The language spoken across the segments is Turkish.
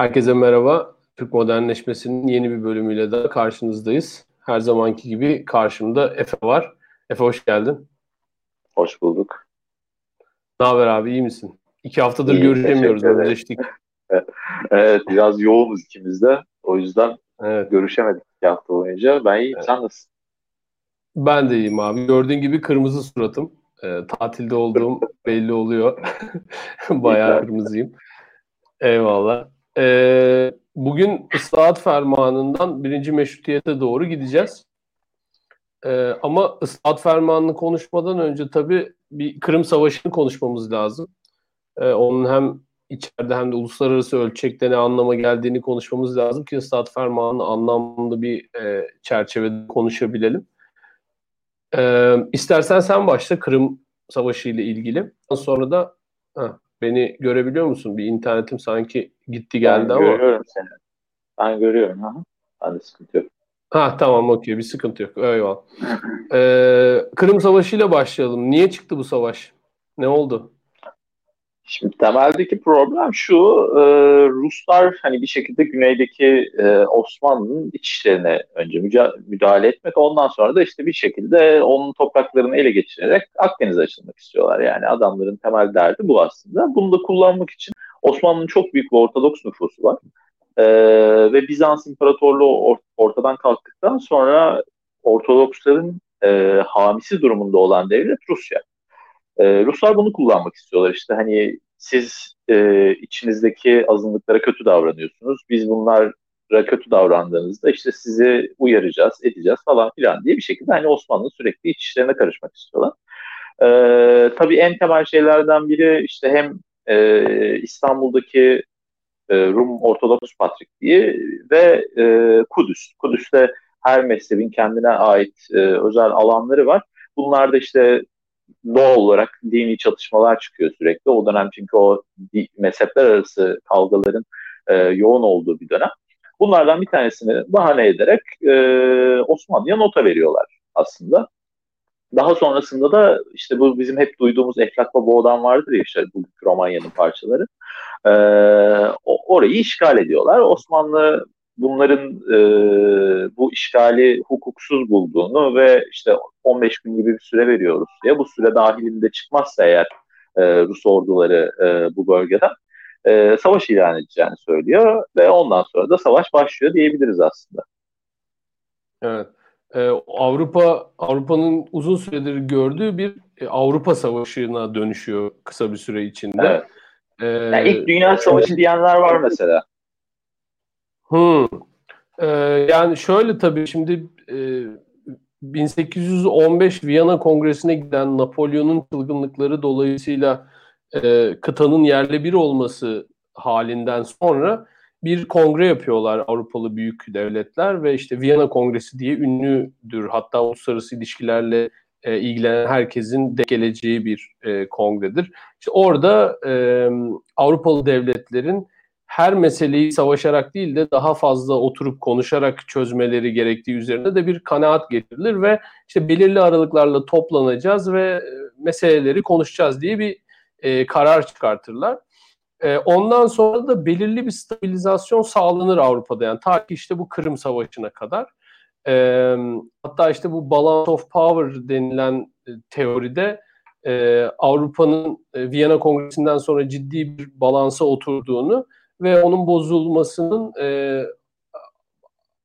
Herkese merhaba. Türk Modernleşmesi'nin yeni bir bölümüyle de karşınızdayız. Her zamanki gibi karşımda Efe var. Efe hoş geldin. Hoş bulduk. Ne haber abi iyi misin? İki haftadır İyi, görüşemiyoruz. Özleştik. evet biraz yoğunuz ikimiz de. O yüzden evet. görüşemedik iki hafta boyunca. Ben iyiyim. Evet. Sen nasılsın? Ben de iyiyim abi. Gördüğün gibi kırmızı suratım. E, tatilde olduğum belli oluyor. Bayağı kırmızıyım. Eyvallah. E, bugün ıslahat fermanından birinci meşrutiyete doğru gideceğiz. E, ama ıslahat fermanını konuşmadan önce tabii bir Kırım Savaşı'nı konuşmamız lazım. E, onun hem içeride hem de uluslararası ölçekte ne anlama geldiğini konuşmamız lazım ki ıslahat fermanını anlamlı bir e, çerçevede konuşabilelim. E, istersen sen başla Kırım Savaşı ile ilgili. Sonra da heh, beni görebiliyor musun? Bir internetim sanki gitti geldi ben ama. görüyorum seni. Ben görüyorum. Ha. Ben de sıkıntı yok. Ha tamam okey bir sıkıntı yok. Eyvallah. ee, Kırım Savaşı ile başlayalım. Niye çıktı bu savaş? Ne oldu? Şimdi temeldeki problem şu, e, Ruslar hani bir şekilde güneydeki e, Osmanlı'nın iç işlerine önce müdahale etmek, ondan sonra da işte bir şekilde onun topraklarını ele geçirerek Akdeniz'e açılmak istiyorlar. Yani adamların temel derdi bu aslında. Bunu da kullanmak için Osmanlı'nın çok büyük bir Ortodoks nüfusu var. E, ve Bizans İmparatorluğu ortadan kalktıktan sonra Ortodoksların e, hamisi durumunda olan devlet Rusya. E, Ruslar bunu kullanmak istiyorlar işte hani siz e, içinizdeki azınlıklara kötü davranıyorsunuz. Biz bunlara kötü davrandığınızda işte sizi uyaracağız, edeceğiz falan filan diye bir şekilde hani Osmanlı sürekli iç işlerine karışmak istiyorlar. E, tabii en temel şeylerden biri işte hem e, İstanbul'daki e, Rum Ortodoks Patrikliği ve e, Kudüs. Kudüs'te her mezhebin kendine ait e, özel alanları var. Bunlar da işte doğal olarak dini çatışmalar çıkıyor sürekli. O dönem çünkü o mezhepler arası kavgaların e, yoğun olduğu bir dönem. Bunlardan bir tanesini bahane ederek e, Osmanlı'ya nota veriyorlar aslında. Daha sonrasında da işte bu bizim hep duyduğumuz Eflak ve Boğdan vardır ya işte bu Romanya'nın parçaları. E, orayı işgal ediyorlar. Osmanlı bunların e, bu işgali hukuksuz bulduğunu ve işte 15 gün gibi bir süre veriyoruz diye bu süre dahilinde çıkmazsa eğer e, Rus orduları e, bu bölgeden e, savaş ilan edeceğini söylüyor ve ondan sonra da savaş başlıyor diyebiliriz aslında. Evet. Ee, Avrupa Avrupa'nın uzun süredir gördüğü bir e, Avrupa Savaşı'na dönüşüyor kısa bir süre içinde. Evet. Ee, yani ilk Dünya Savaşı diyenler var mesela. Hmm. Ee, yani şöyle tabii şimdi e, 1815 Viyana Kongresi'ne giden Napolyon'un çılgınlıkları dolayısıyla e, kıtanın yerle bir olması halinden sonra bir kongre yapıyorlar Avrupalı büyük devletler ve işte Viyana Kongresi diye ünlüdür. Hatta uluslararası ilişkilerle e, ilgilenen herkesin de geleceği bir e, kongredir. İşte orada e, Avrupalı devletlerin her meseleyi savaşarak değil de daha fazla oturup konuşarak çözmeleri gerektiği üzerine de bir kanaat getirilir ve işte belirli aralıklarla toplanacağız ve e, meseleleri konuşacağız diye bir e, karar çıkartırlar. E, ondan sonra da belirli bir stabilizasyon sağlanır Avrupa'da yani ta ki işte bu Kırım Savaşı'na kadar. E, hatta işte bu balance of power denilen e, teoride e, Avrupa'nın e, Viyana Kongresi'nden sonra ciddi bir balansa oturduğunu ve onun bozulmasının e,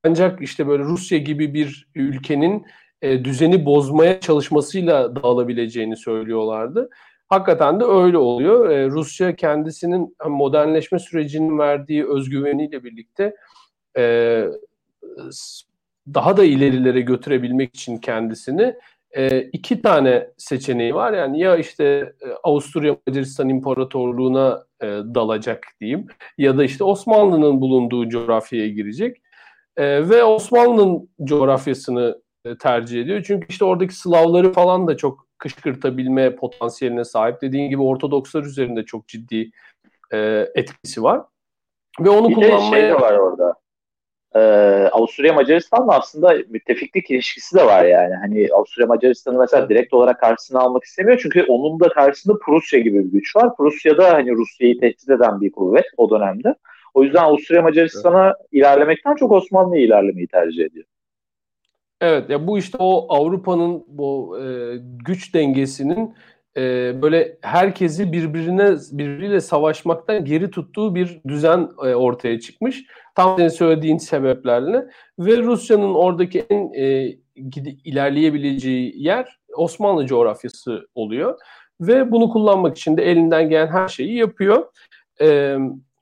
ancak işte böyle Rusya gibi bir ülkenin e, düzeni bozmaya çalışmasıyla dağılabileceğini söylüyorlardı. Hakikaten de öyle oluyor. E, Rusya kendisinin modernleşme sürecinin verdiği özgüveniyle birlikte e, daha da ilerilere götürebilmek için kendisini e, iki tane seçeneği var. Yani ya işte e, Avusturya Macaristan İmparatorluğu'na e, dalacak diyeyim ya da işte Osmanlı'nın bulunduğu coğrafyaya girecek. E, ve Osmanlı'nın coğrafyasını e, tercih ediyor. Çünkü işte oradaki Slavları falan da çok kışkırtabilme potansiyeline sahip. Dediğin gibi Ortodokslar üzerinde çok ciddi e, etkisi var. Ve onu bir kullanmaya... de şey de var orada e, Avusturya Macaristan'la aslında müttefiklik ilişkisi de var yani. Hani Avusturya Macaristan'ı mesela direkt olarak karşısına almak istemiyor çünkü onun da karşısında Prusya gibi bir güç var. Prusya da hani Rusya'yı tehdit eden bir kuvvet o dönemde. O yüzden Avusturya Macaristan'a evet. ilerlemekten çok Osmanlı'ya ilerlemeyi tercih ediyor. Evet ya bu işte o Avrupa'nın bu e, güç dengesinin e, böyle herkesi birbirine birbiriyle savaşmaktan geri tuttuğu bir düzen e, ortaya çıkmış. Tam senin söylediğin sebeplerle ve Rusya'nın oradaki en e, ilerleyebileceği yer Osmanlı coğrafyası oluyor ve bunu kullanmak için de elinden gelen her şeyi yapıyor. E,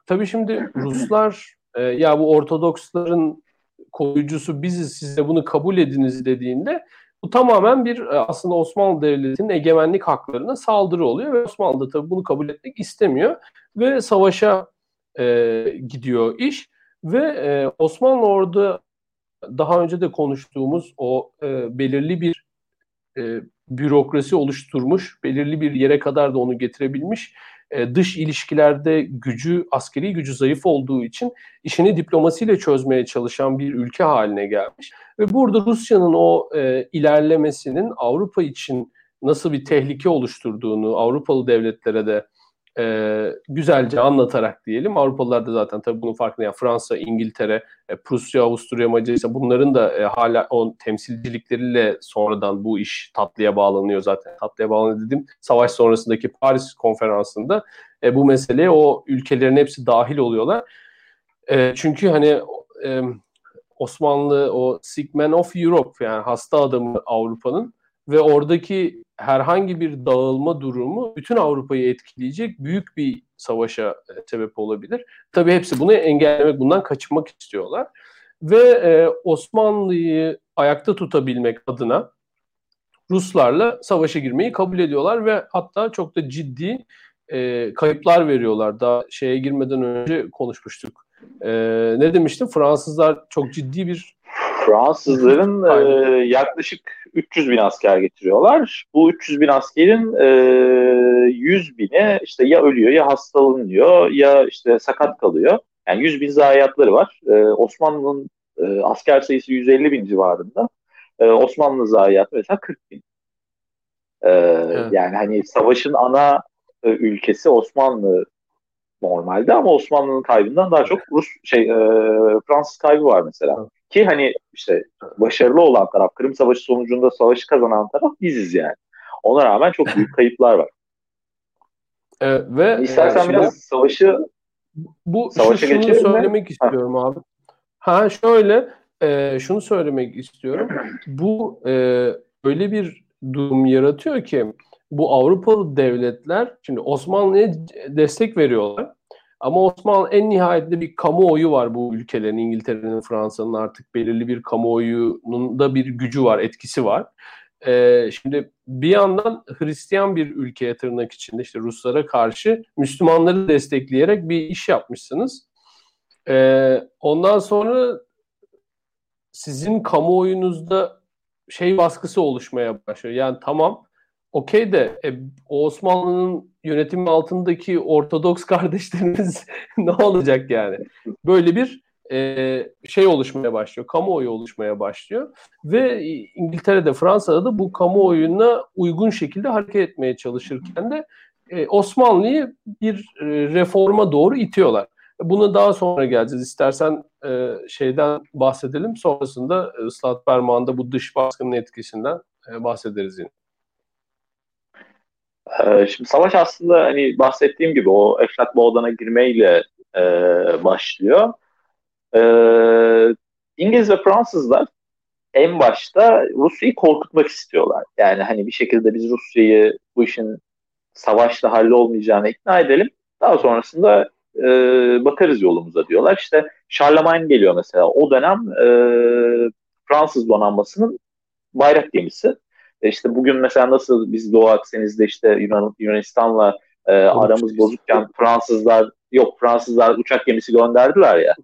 tabii şimdi Ruslar e, ya bu Ortodoksların koyucusu biziz size bunu kabul ediniz dediğinde bu tamamen bir e, aslında Osmanlı Devleti'nin egemenlik haklarına saldırı oluyor ve Osmanlı da tabii bunu kabul etmek istemiyor ve savaşa e, gidiyor iş ve e, Osmanlı orada daha önce de konuştuğumuz o e, belirli bir e, bürokrasi oluşturmuş, belirli bir yere kadar da onu getirebilmiş e, dış ilişkilerde gücü, askeri gücü zayıf olduğu için işini diplomasiyle çözmeye çalışan bir ülke haline gelmiş. Ve burada Rusya'nın o e, ilerlemesinin Avrupa için nasıl bir tehlike oluşturduğunu Avrupalı devletlere de e, güzelce anlatarak diyelim. Avrupalılar da zaten tabii bunun farkında. Yani Fransa, İngiltere, e, Prusya, Avusturya, Macaristan bunların da e, hala o temsilcilikleriyle sonradan bu iş tatlıya bağlanıyor zaten. Tatlıya bağlanıyor dedim. Savaş sonrasındaki Paris konferansında e, bu meseleye o ülkelerin hepsi dahil oluyorlar. E, çünkü hani e, Osmanlı o sick man of Europe yani hasta adamı Avrupa'nın ve oradaki herhangi bir dağılma durumu bütün Avrupa'yı etkileyecek büyük bir savaşa e, sebep olabilir. Tabii hepsi bunu engellemek, bundan kaçınmak istiyorlar. Ve e, Osmanlı'yı ayakta tutabilmek adına Ruslarla savaşa girmeyi kabul ediyorlar ve hatta çok da ciddi e, kayıplar veriyorlar. Daha şeye girmeden önce konuşmuştuk. E, ne demiştim? Fransızlar çok ciddi bir Fransızların e, yaklaşık 300 bin asker getiriyorlar. Bu 300 bin askerin e, 100 bini işte ya ölüyor ya hastalanıyor ya işte sakat kalıyor. Yani 100 bin zayiatları var. E, Osmanlı'nın e, asker sayısı 150 bin civarında. E, Osmanlı zayiatı mesela 40 bin. E, evet. Yani hani savaşın ana e, ülkesi Osmanlı normalde ama Osmanlı'nın kaybından daha çok Rus şey e, Fransız kaybı var mesela. Ki hani işte başarılı olan taraf, Kırım Savaşı sonucunda savaşı kazanan taraf biziz yani. Ona rağmen çok büyük kayıplar var. Evet, ve İstersen yani biraz savaşı bu savaşa şunu söylemek mi? istiyorum ha. abi. Ha şöyle e, şunu söylemek istiyorum. Bu e, öyle bir durum yaratıyor ki bu Avrupalı devletler şimdi Osmanlı'ya destek veriyorlar. Ama Osmanlı en nihayetinde bir kamuoyu var bu ülkelerin, İngiltere'nin, Fransa'nın artık belirli bir kamuoyunun da bir gücü var, etkisi var. Ee, şimdi bir yandan Hristiyan bir ülkeye tırnak içinde işte Ruslara karşı Müslümanları destekleyerek bir iş yapmışsınız. Ee, ondan sonra sizin kamuoyunuzda şey baskısı oluşmaya başlıyor. Yani tamam okey de e, o Osmanlı'nın yönetimi altındaki Ortodoks kardeşlerimiz ne olacak yani? Böyle bir e, şey oluşmaya başlıyor, kamuoyu oluşmaya başlıyor ve İngiltere'de, Fransa'da da bu kamuoyuna uygun şekilde hareket etmeye çalışırken de e, Osmanlı'yı bir e, reforma doğru itiyorlar. Bunu daha sonra geleceğiz. İstersen e, şeyden bahsedelim. Sonrasında ıslahat parmağında bu dış baskının etkisinden e, bahsederiz yine. Ee, şimdi savaş aslında hani bahsettiğim gibi o Efrat Boğdan'a girmeyle e, başlıyor. E, İngiliz ve Fransızlar en başta Rusya'yı korkutmak istiyorlar. Yani hani bir şekilde biz Rusya'yı bu işin savaşla hallolmayacağına ikna edelim. Daha sonrasında e, bakarız yolumuza diyorlar. İşte Charlemagne geliyor mesela. O dönem e, Fransız donanmasının bayrak gemisi. E işte bugün mesela nasıl biz Doğu Akdeniz'de işte Yunan, Yunanistan'la e, aramız bozukken Fransızlar yok Fransızlar uçak gemisi gönderdiler ya.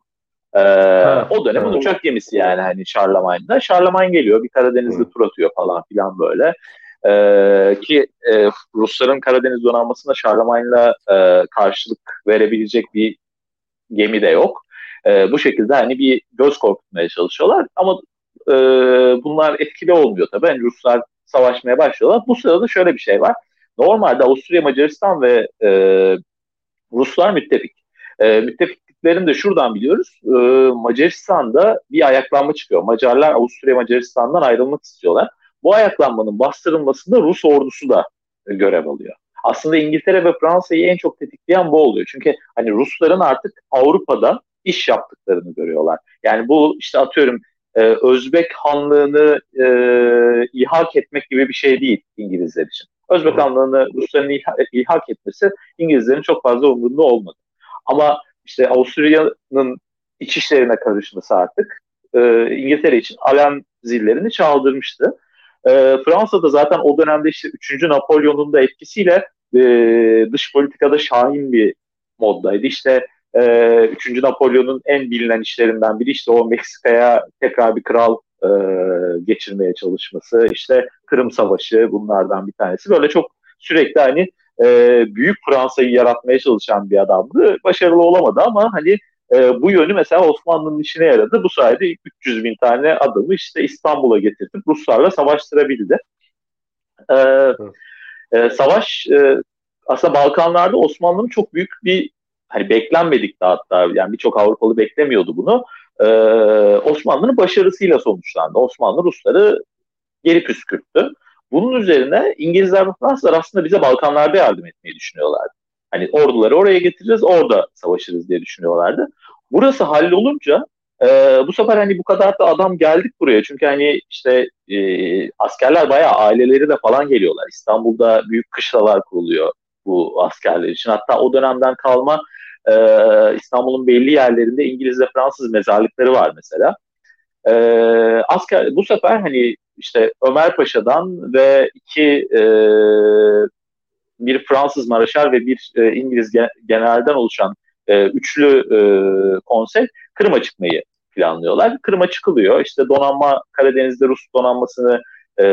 E, ha, o dönemin ha. uçak gemisi yani hani Charlemagne'da. Charlemagne geliyor bir Karadeniz'de tur atıyor falan filan böyle. E, ki e, Rusların Karadeniz donanmasında Charlemagne'la e, karşılık verebilecek bir gemi de yok. E, bu şekilde hani bir göz korkutmaya çalışıyorlar ama e, bunlar etkili olmuyor tabii. Yani Ruslar savaşmaya başlıyorlar. Bu sırada şöyle bir şey var. Normalde Avusturya, Macaristan ve e, Ruslar müttefik. E, müttefiklik gittiklerini de şuradan biliyoruz. E, Macaristan'da bir ayaklanma çıkıyor. Macarlar Avusturya Macaristan'dan ayrılmak istiyorlar. Bu ayaklanmanın bastırılmasında Rus ordusu da görev alıyor. Aslında İngiltere ve Fransa'yı en çok tetikleyen bu oluyor. Çünkü hani Rusların artık Avrupa'da iş yaptıklarını görüyorlar. Yani bu işte atıyorum e, Özbek Hanlığını e, ihak etmek gibi bir şey değil İngilizler için. Özbek Hanlığını Rusların ihak etmesi İngilizlerin çok fazla umurunda olmadı. Ama işte Avusturya'nın iç işlerine karışması artık e, İngiltere için alarm zillerini çaldırmıştı. E, Fransa'da zaten o dönemde işte 3. Napolyon'un da etkisiyle e, dış politikada şahin bir moddaydı. İşte e, 3. Napolyon'un en bilinen işlerinden biri işte o Meksika'ya tekrar bir kral e, geçirmeye çalışması. İşte Kırım Savaşı bunlardan bir tanesi. Böyle çok sürekli hani e, büyük Fransa'yı yaratmaya çalışan bir adamdı. Başarılı olamadı ama hani e, bu yönü mesela Osmanlı'nın işine yaradı. Bu sayede 300 bin tane adamı işte İstanbul'a getirtip Ruslarla savaştırabildi. E, e, savaş e, aslında Balkanlarda Osmanlı'nın çok büyük bir hani beklenmedik de hatta yani birçok Avrupalı beklemiyordu bunu. Ee, Osmanlı'nın başarısıyla sonuçlandı. Osmanlı Rusları geri püskürttü. Bunun üzerine İngilizler ve Fransızlar aslında bize Balkanlarda yardım etmeyi düşünüyorlardı. Hani orduları oraya getireceğiz, orada savaşırız diye düşünüyorlardı. Burası hallolunca e, bu sefer hani bu kadar da adam geldik buraya. Çünkü hani işte e, askerler bayağı aileleri de falan geliyorlar. İstanbul'da büyük kışlalar kuruluyor bu askerler için. Hatta o dönemden kalma e, İstanbul'un belli yerlerinde İngiliz ve Fransız mezarlıkları var mesela. E, asker bu sefer hani işte Ömer Paşa'dan ve iki e, bir Fransız Maraşar ve bir e, İngiliz generalden oluşan e, üçlü e, konsey Kırım'a çıkmayı planlıyorlar. Kırım'a çıkılıyor. İşte donanma Karadeniz'de Rus donanmasını e,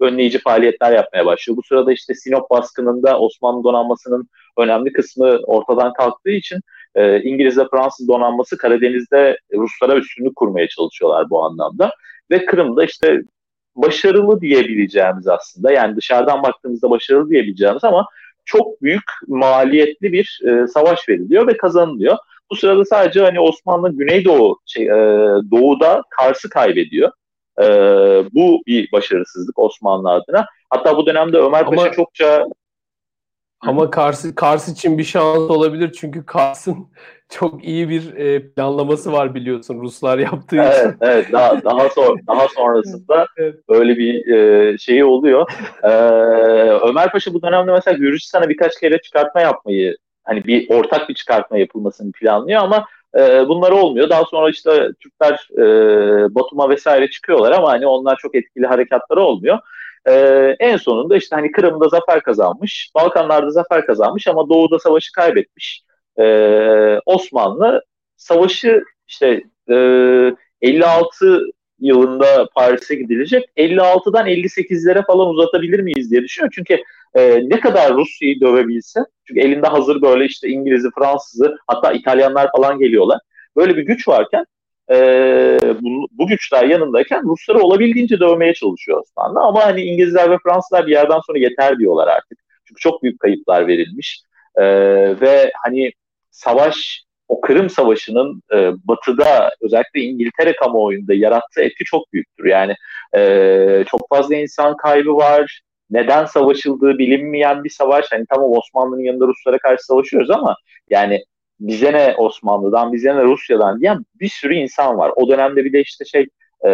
önleyici faaliyetler yapmaya başlıyor. Bu sırada işte Sinop baskınında Osmanlı donanmasının önemli kısmı ortadan kalktığı için e, İngiliz ve Fransız donanması Karadeniz'de Ruslara üstünlük kurmaya çalışıyorlar bu anlamda. Ve Kırım'da işte başarılı diyebileceğimiz aslında yani dışarıdan baktığımızda başarılı diyebileceğimiz ama çok büyük maliyetli bir e, savaş veriliyor ve kazanılıyor. Bu sırada sadece hani Osmanlı Güneydoğu şey, e, doğuda Kars'ı kaybediyor. E, bu bir başarısızlık Osmanlı adına. Hatta bu dönemde Ömer ama, Paşa çokça ama Kars, Kars için bir şans olabilir çünkü Kars'ın çok iyi bir e, planlaması var biliyorsun Ruslar yaptığı evet, için. Evet, daha daha sonra daha sonrasında evet. öyle bir e, şeyi oluyor. E, Ömer Paşa bu dönemde mesela Gürcistan'a birkaç kere çıkartma yapmayı hani bir ortak bir çıkartma yapılmasını planlıyor ama e, bunlar olmuyor. Daha sonra işte Türkler e, Batum'a vesaire çıkıyorlar ama hani onlar çok etkili harekatları olmuyor. E, en sonunda işte hani Kırım'da zafer kazanmış, Balkanlarda zafer kazanmış ama Doğu'da savaşı kaybetmiş. E, Osmanlı savaşı işte e, 56 yılında Paris'e gidilecek. 56'dan 58'lere falan uzatabilir miyiz diye düşünüyor. Çünkü e, ne kadar Rusya'yı dövebilse, çünkü elinde hazır böyle işte İngiliz'i, Fransız'ı, hatta İtalyanlar falan geliyorlar. Böyle bir güç varken e, bu, bu güçler yanındayken Rusları olabildiğince dövmeye çalışıyor Osmanlı. Ama hani İngilizler ve Fransızlar bir yerden sonra yeter diyorlar artık. Çünkü çok büyük kayıplar verilmiş. E, ve hani savaş o Kırım Savaşı'nın e, batıda özellikle İngiltere kamuoyunda yarattığı etki çok büyüktür. Yani e, çok fazla insan kaybı var. Neden savaşıldığı bilinmeyen bir savaş. Hani tamam Osmanlı'nın yanında Ruslara karşı savaşıyoruz ama yani bize ne Osmanlı'dan, bize ne Rusya'dan diyen bir sürü insan var. O dönemde bir de işte şey e,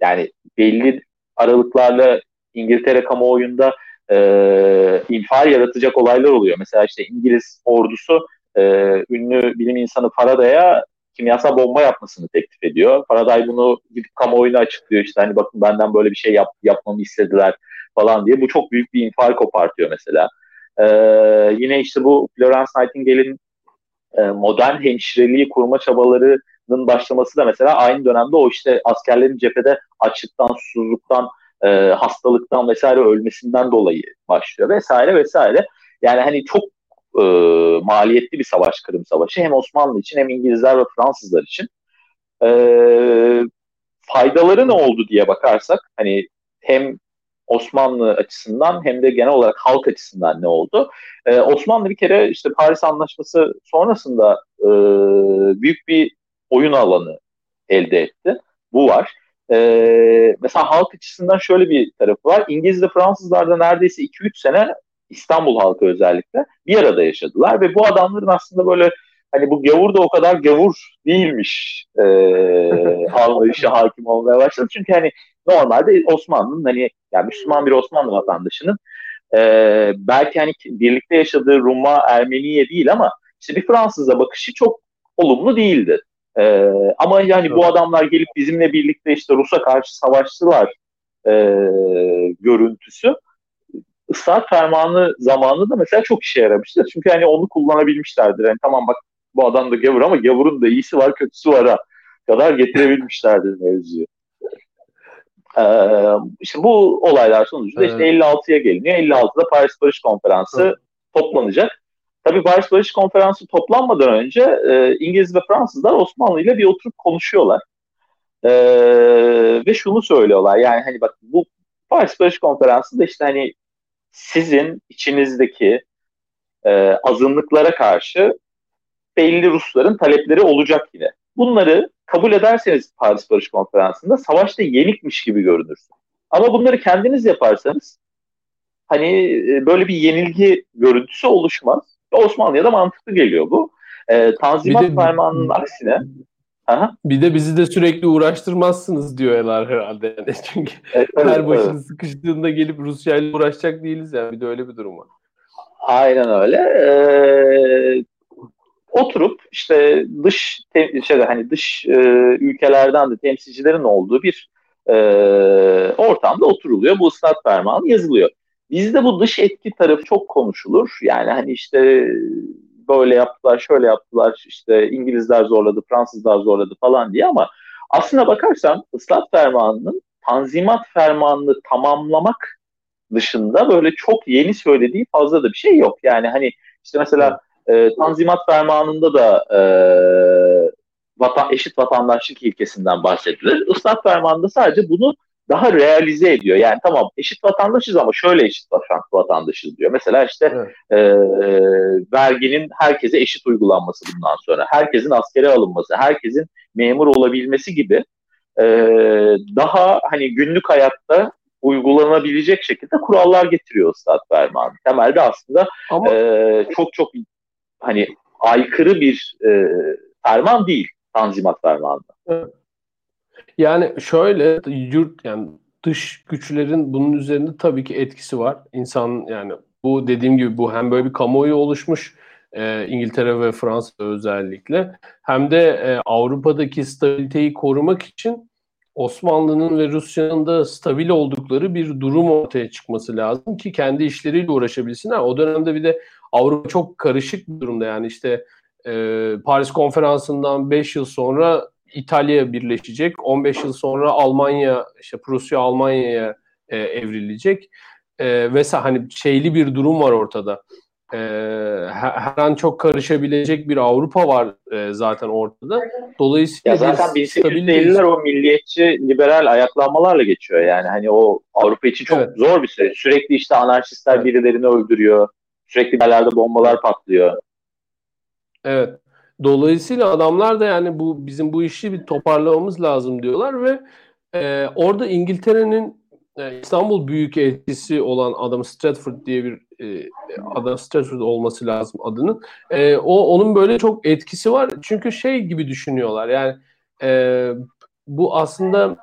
yani belli aralıklarla İngiltere kamuoyunda e, infial yaratacak olaylar oluyor. Mesela işte İngiliz ordusu e, ünlü bilim insanı Faraday'a kimyasal bomba yapmasını teklif ediyor. Faraday bunu gidip kamuoyuna açıklıyor işte hani bakın benden böyle bir şey yap, yapmamı istediler falan diye. Bu çok büyük bir infial kopartıyor mesela. Ee, yine işte bu Florence Nightingale'in e, modern hemşireliği kurma çabalarının başlaması da mesela aynı dönemde o işte askerlerin cephede açlıktan, susuzluktan, e, hastalıktan vesaire ölmesinden dolayı başlıyor vesaire vesaire. Yani hani çok e, maliyetli bir savaş Kırım Savaşı hem Osmanlı için hem İngilizler ve Fransızlar için. E, faydaları ne oldu diye bakarsak hani hem Osmanlı açısından hem de genel olarak halk açısından ne oldu? Ee, Osmanlı bir kere işte Paris Anlaşması sonrasında e, büyük bir oyun alanı elde etti. Bu var. Ee, mesela halk açısından şöyle bir tarafı var. İngiliz ve Fransızlar da neredeyse 2-3 sene İstanbul halkı özellikle bir arada yaşadılar ve bu adamların aslında böyle hani bu gavur da o kadar gavur değilmiş e, anlayışı hakim olmaya başladı. Çünkü hani normalde Osmanlı'nın hani yani Müslüman bir Osmanlı vatandaşının e, belki hani birlikte yaşadığı Rum'a, Ermeniye değil ama işte bir Fransız'a bakışı çok olumlu değildi. E, ama yani bu adamlar gelip bizimle birlikte işte Rus'a karşı savaştılar e, görüntüsü ıslahat fermanı zamanında da mesela çok işe yaramıştır. Çünkü hani onu kullanabilmişlerdir. Yani tamam bak bu adam da gavur ama gavurun da iyisi var kötüsü var ha kadar getirebilmişlerdir mevzuyu. Ee, işte bu olaylar sonucunda evet. işte 56'ya geliniyor. 56'da Paris Barış Konferansı evet. toplanacak. Tabii Paris Barış Konferansı toplanmadan önce e, İngiliz ve Fransızlar Osmanlı ile bir oturup konuşuyorlar. E, ve şunu söylüyorlar yani hani bak bu Paris Barış Konferansı da işte hani sizin içinizdeki e, azınlıklara karşı belli Rusların talepleri olacak yine. Bunları kabul ederseniz Paris Barış Konferansı'nda savaşta yenikmiş gibi görünürsün. Ama bunları kendiniz yaparsanız hani e, böyle bir yenilgi görüntüsü oluşmaz. Osmanlı'ya da mantıklı geliyor bu. E, Tanzimat de, Fermanı'nın aksine Aha. Bir de bizi de sürekli uğraştırmazsınız diyorlar herhalde. Yani. Çünkü evet, her başınız evet. sıkıştığında gelip Rusya ile uğraşacak değiliz yani. Bir de öyle bir durum var. Aynen öyle. Ee, oturup işte dış şeyde hani dış e, ülkelerden de temsilcilerin olduğu bir e, ortamda oturuluyor. Bu ıslat fermanı yazılıyor. Bizde bu dış etki tarafı çok konuşulur. Yani hani işte böyle yaptılar, şöyle yaptılar, işte İngilizler zorladı, Fransızlar zorladı falan diye ama aslına bakarsan ıslat fermanının tanzimat fermanını tamamlamak dışında böyle çok yeni söylediği fazla da bir şey yok. Yani hani işte mesela e, Tanzimat Fermanı'nda da e, vatan, eşit vatandaşlık ilkesinden bahsedilir. Islah Fermanı'nda sadece bunu daha realize ediyor. Yani tamam eşit vatandaşız ama şöyle eşit vatandaşız diyor. Mesela işte evet. e, verginin herkese eşit uygulanması bundan sonra. Herkesin askere alınması, herkesin memur olabilmesi gibi e, daha hani günlük hayatta uygulanabilecek şekilde kurallar getiriyor Üstad Ferman. Temelde aslında Ama... e, çok çok hani aykırı bir e, ferman değil Tanzimat Fermanı'nda. Yani şöyle yurt yani dış güçlerin bunun üzerinde tabii ki etkisi var. İnsan yani bu dediğim gibi bu hem böyle bir kamuoyu oluşmuş e, İngiltere ve Fransa özellikle hem de e, Avrupa'daki stabiliteyi korumak için Osmanlı'nın ve Rusya'nın da stabil oldukları bir durum ortaya çıkması lazım ki kendi işleriyle uğraşabilsinler. O dönemde bir de Avrupa çok karışık bir durumda yani işte e, Paris Konferansı'ndan 5 yıl sonra İtalya birleşecek. 15 yıl sonra Almanya, işte Prusya Almanya'ya e, evrilecek. E, vesaire hani şeyli bir durum var ortada. E, her an çok karışabilecek bir Avrupa var e, zaten ortada. Dolayısıyla ya zaten 1850'ler o milliyetçi liberal ayaklanmalarla geçiyor. Yani hani o Avrupa için çok evet. zor bir süreç. Sürekli işte anarşistler evet. birilerini öldürüyor. Sürekli yerlerde bombalar patlıyor. Evet. Dolayısıyla adamlar da yani bu bizim bu işi bir toparlamamız lazım diyorlar ve e, orada İngiltere'nin İstanbul büyük etkisi olan adam Stratford diye bir e, adam Stratford olması lazım adının. E, o onun böyle çok etkisi var. Çünkü şey gibi düşünüyorlar. Yani e, bu aslında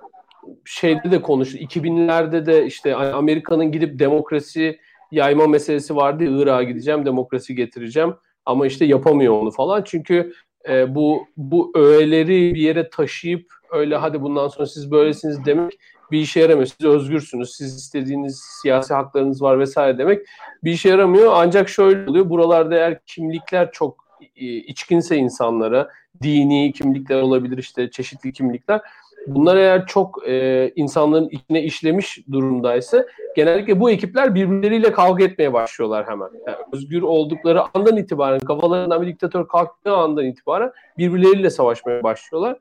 şeyde de konuştu. 2000'lerde de işte Amerika'nın gidip demokrasi yayma meselesi vardı. Irak'a gideceğim, demokrasi getireceğim ama işte yapamıyor onu falan. Çünkü e, bu bu öğeleri bir yere taşıyıp öyle hadi bundan sonra siz böylesiniz demek bir işe yaramıyor. Siz özgürsünüz. Siz istediğiniz siyasi haklarınız var vesaire demek bir işe yaramıyor. Ancak şöyle oluyor. Buralarda eğer kimlikler çok e, içkinse insanlara dini kimlikler olabilir işte çeşitli kimlikler Bunlar eğer çok e, insanların içine işlemiş durumdaysa genellikle bu ekipler birbirleriyle kavga etmeye başlıyorlar hemen. Yani özgür oldukları andan itibaren kafalarından bir diktatör kalktığı andan itibaren birbirleriyle savaşmaya başlıyorlar.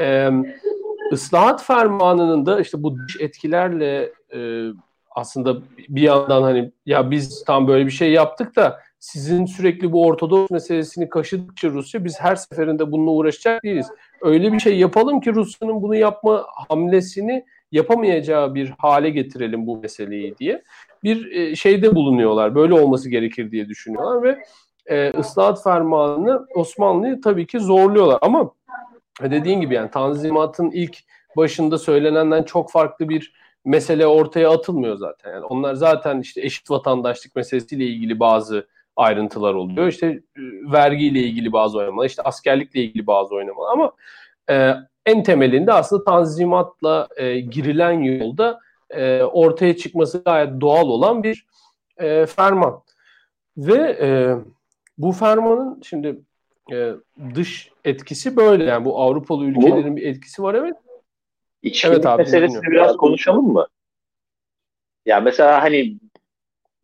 E, ıslahat fermanının da işte bu dış etkilerle e, aslında bir yandan hani ya biz tam böyle bir şey yaptık da sizin sürekli bu Ortodoks meselesini kaşıdıkça Rusya biz her seferinde bununla uğraşacak değiliz. Öyle bir şey yapalım ki Rusya'nın bunu yapma hamlesini yapamayacağı bir hale getirelim bu meseleyi diye bir e, şeyde bulunuyorlar. Böyle olması gerekir diye düşünüyorlar ve e, ıslahat fermanını Osmanlı'yı tabii ki zorluyorlar. Ama dediğin gibi yani Tanzimat'ın ilk başında söylenenden çok farklı bir mesele ortaya atılmıyor zaten. Yani onlar zaten işte eşit vatandaşlık meselesiyle ilgili bazı ayrıntılar oluyor. İşte e, vergiyle ilgili bazı oynamalar, işte askerlikle ilgili bazı oynamalar ama e, en temelinde aslında tanzimatla e, girilen yolda e, ortaya çıkması gayet doğal olan bir e, ferman. Ve e, bu fermanın şimdi e, dış etkisi böyle yani bu Avrupalı ülkelerin bir etkisi var evet. İçkilik evet abi, meselesini bilmiyorum. biraz konuşalım mı? Ya mesela hani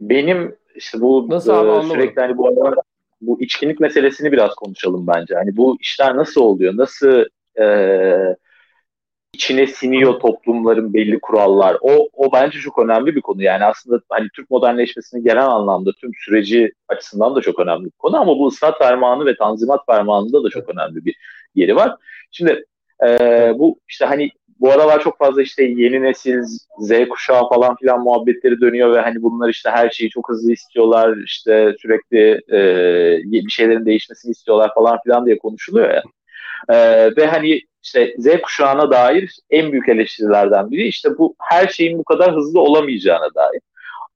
benim işte bu nasıl abi, e, sürekli hani bu arada bu içkinlik meselesini biraz konuşalım bence. Hani bu işler nasıl oluyor? Nasıl e, içine siniyor toplumların belli kurallar. O, o bence çok önemli bir konu. Yani aslında hani Türk modernleşmesini genel anlamda tüm süreci açısından da çok önemli bir konu ama bu ıslat fermanı ve tanzimat fermanında da çok önemli bir yeri var. Şimdi e, bu işte hani bu aralar çok fazla işte yeni nesil Z kuşağı falan filan muhabbetleri dönüyor ve hani bunlar işte her şeyi çok hızlı istiyorlar işte sürekli e, bir şeylerin değişmesini istiyorlar falan filan diye konuşuluyor ya. E, ve hani işte Z kuşağına dair en büyük eleştirilerden biri işte bu her şeyin bu kadar hızlı olamayacağına dair.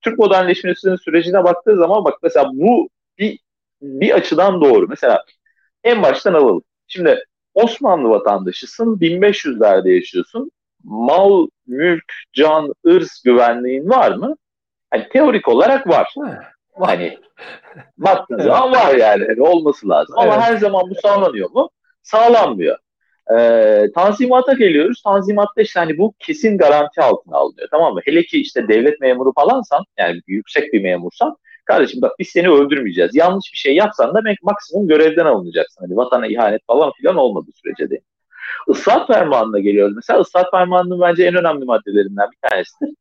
Türk modernleşmesinin sürecine baktığı zaman bak mesela bu bir, bir açıdan doğru. Mesela en baştan alalım. Şimdi Osmanlı vatandaşısın, 1500'lerde yaşıyorsun. Mal, mülk, can, ırz güvenliğin var mı? Hani teorik olarak var. Hani baktığınız evet. zaman var yani. yani olması lazım. Ama evet. her zaman bu sağlanıyor mu? Sağlanmıyor. Ee, tanzimata geliyoruz. Tanzimatta işte hani bu kesin garanti altına alınıyor. Tamam mı? Hele ki işte devlet memuru falansan yani yüksek bir memursan kardeşim bak biz seni öldürmeyeceğiz. Yanlış bir şey yapsan da maksimum görevden alınacaksın. Hani vatana ihanet falan filan olmadığı sürece de. Islah fermanına geliyoruz. Mesela ıslah fermanının bence en önemli maddelerinden bir tanesidir.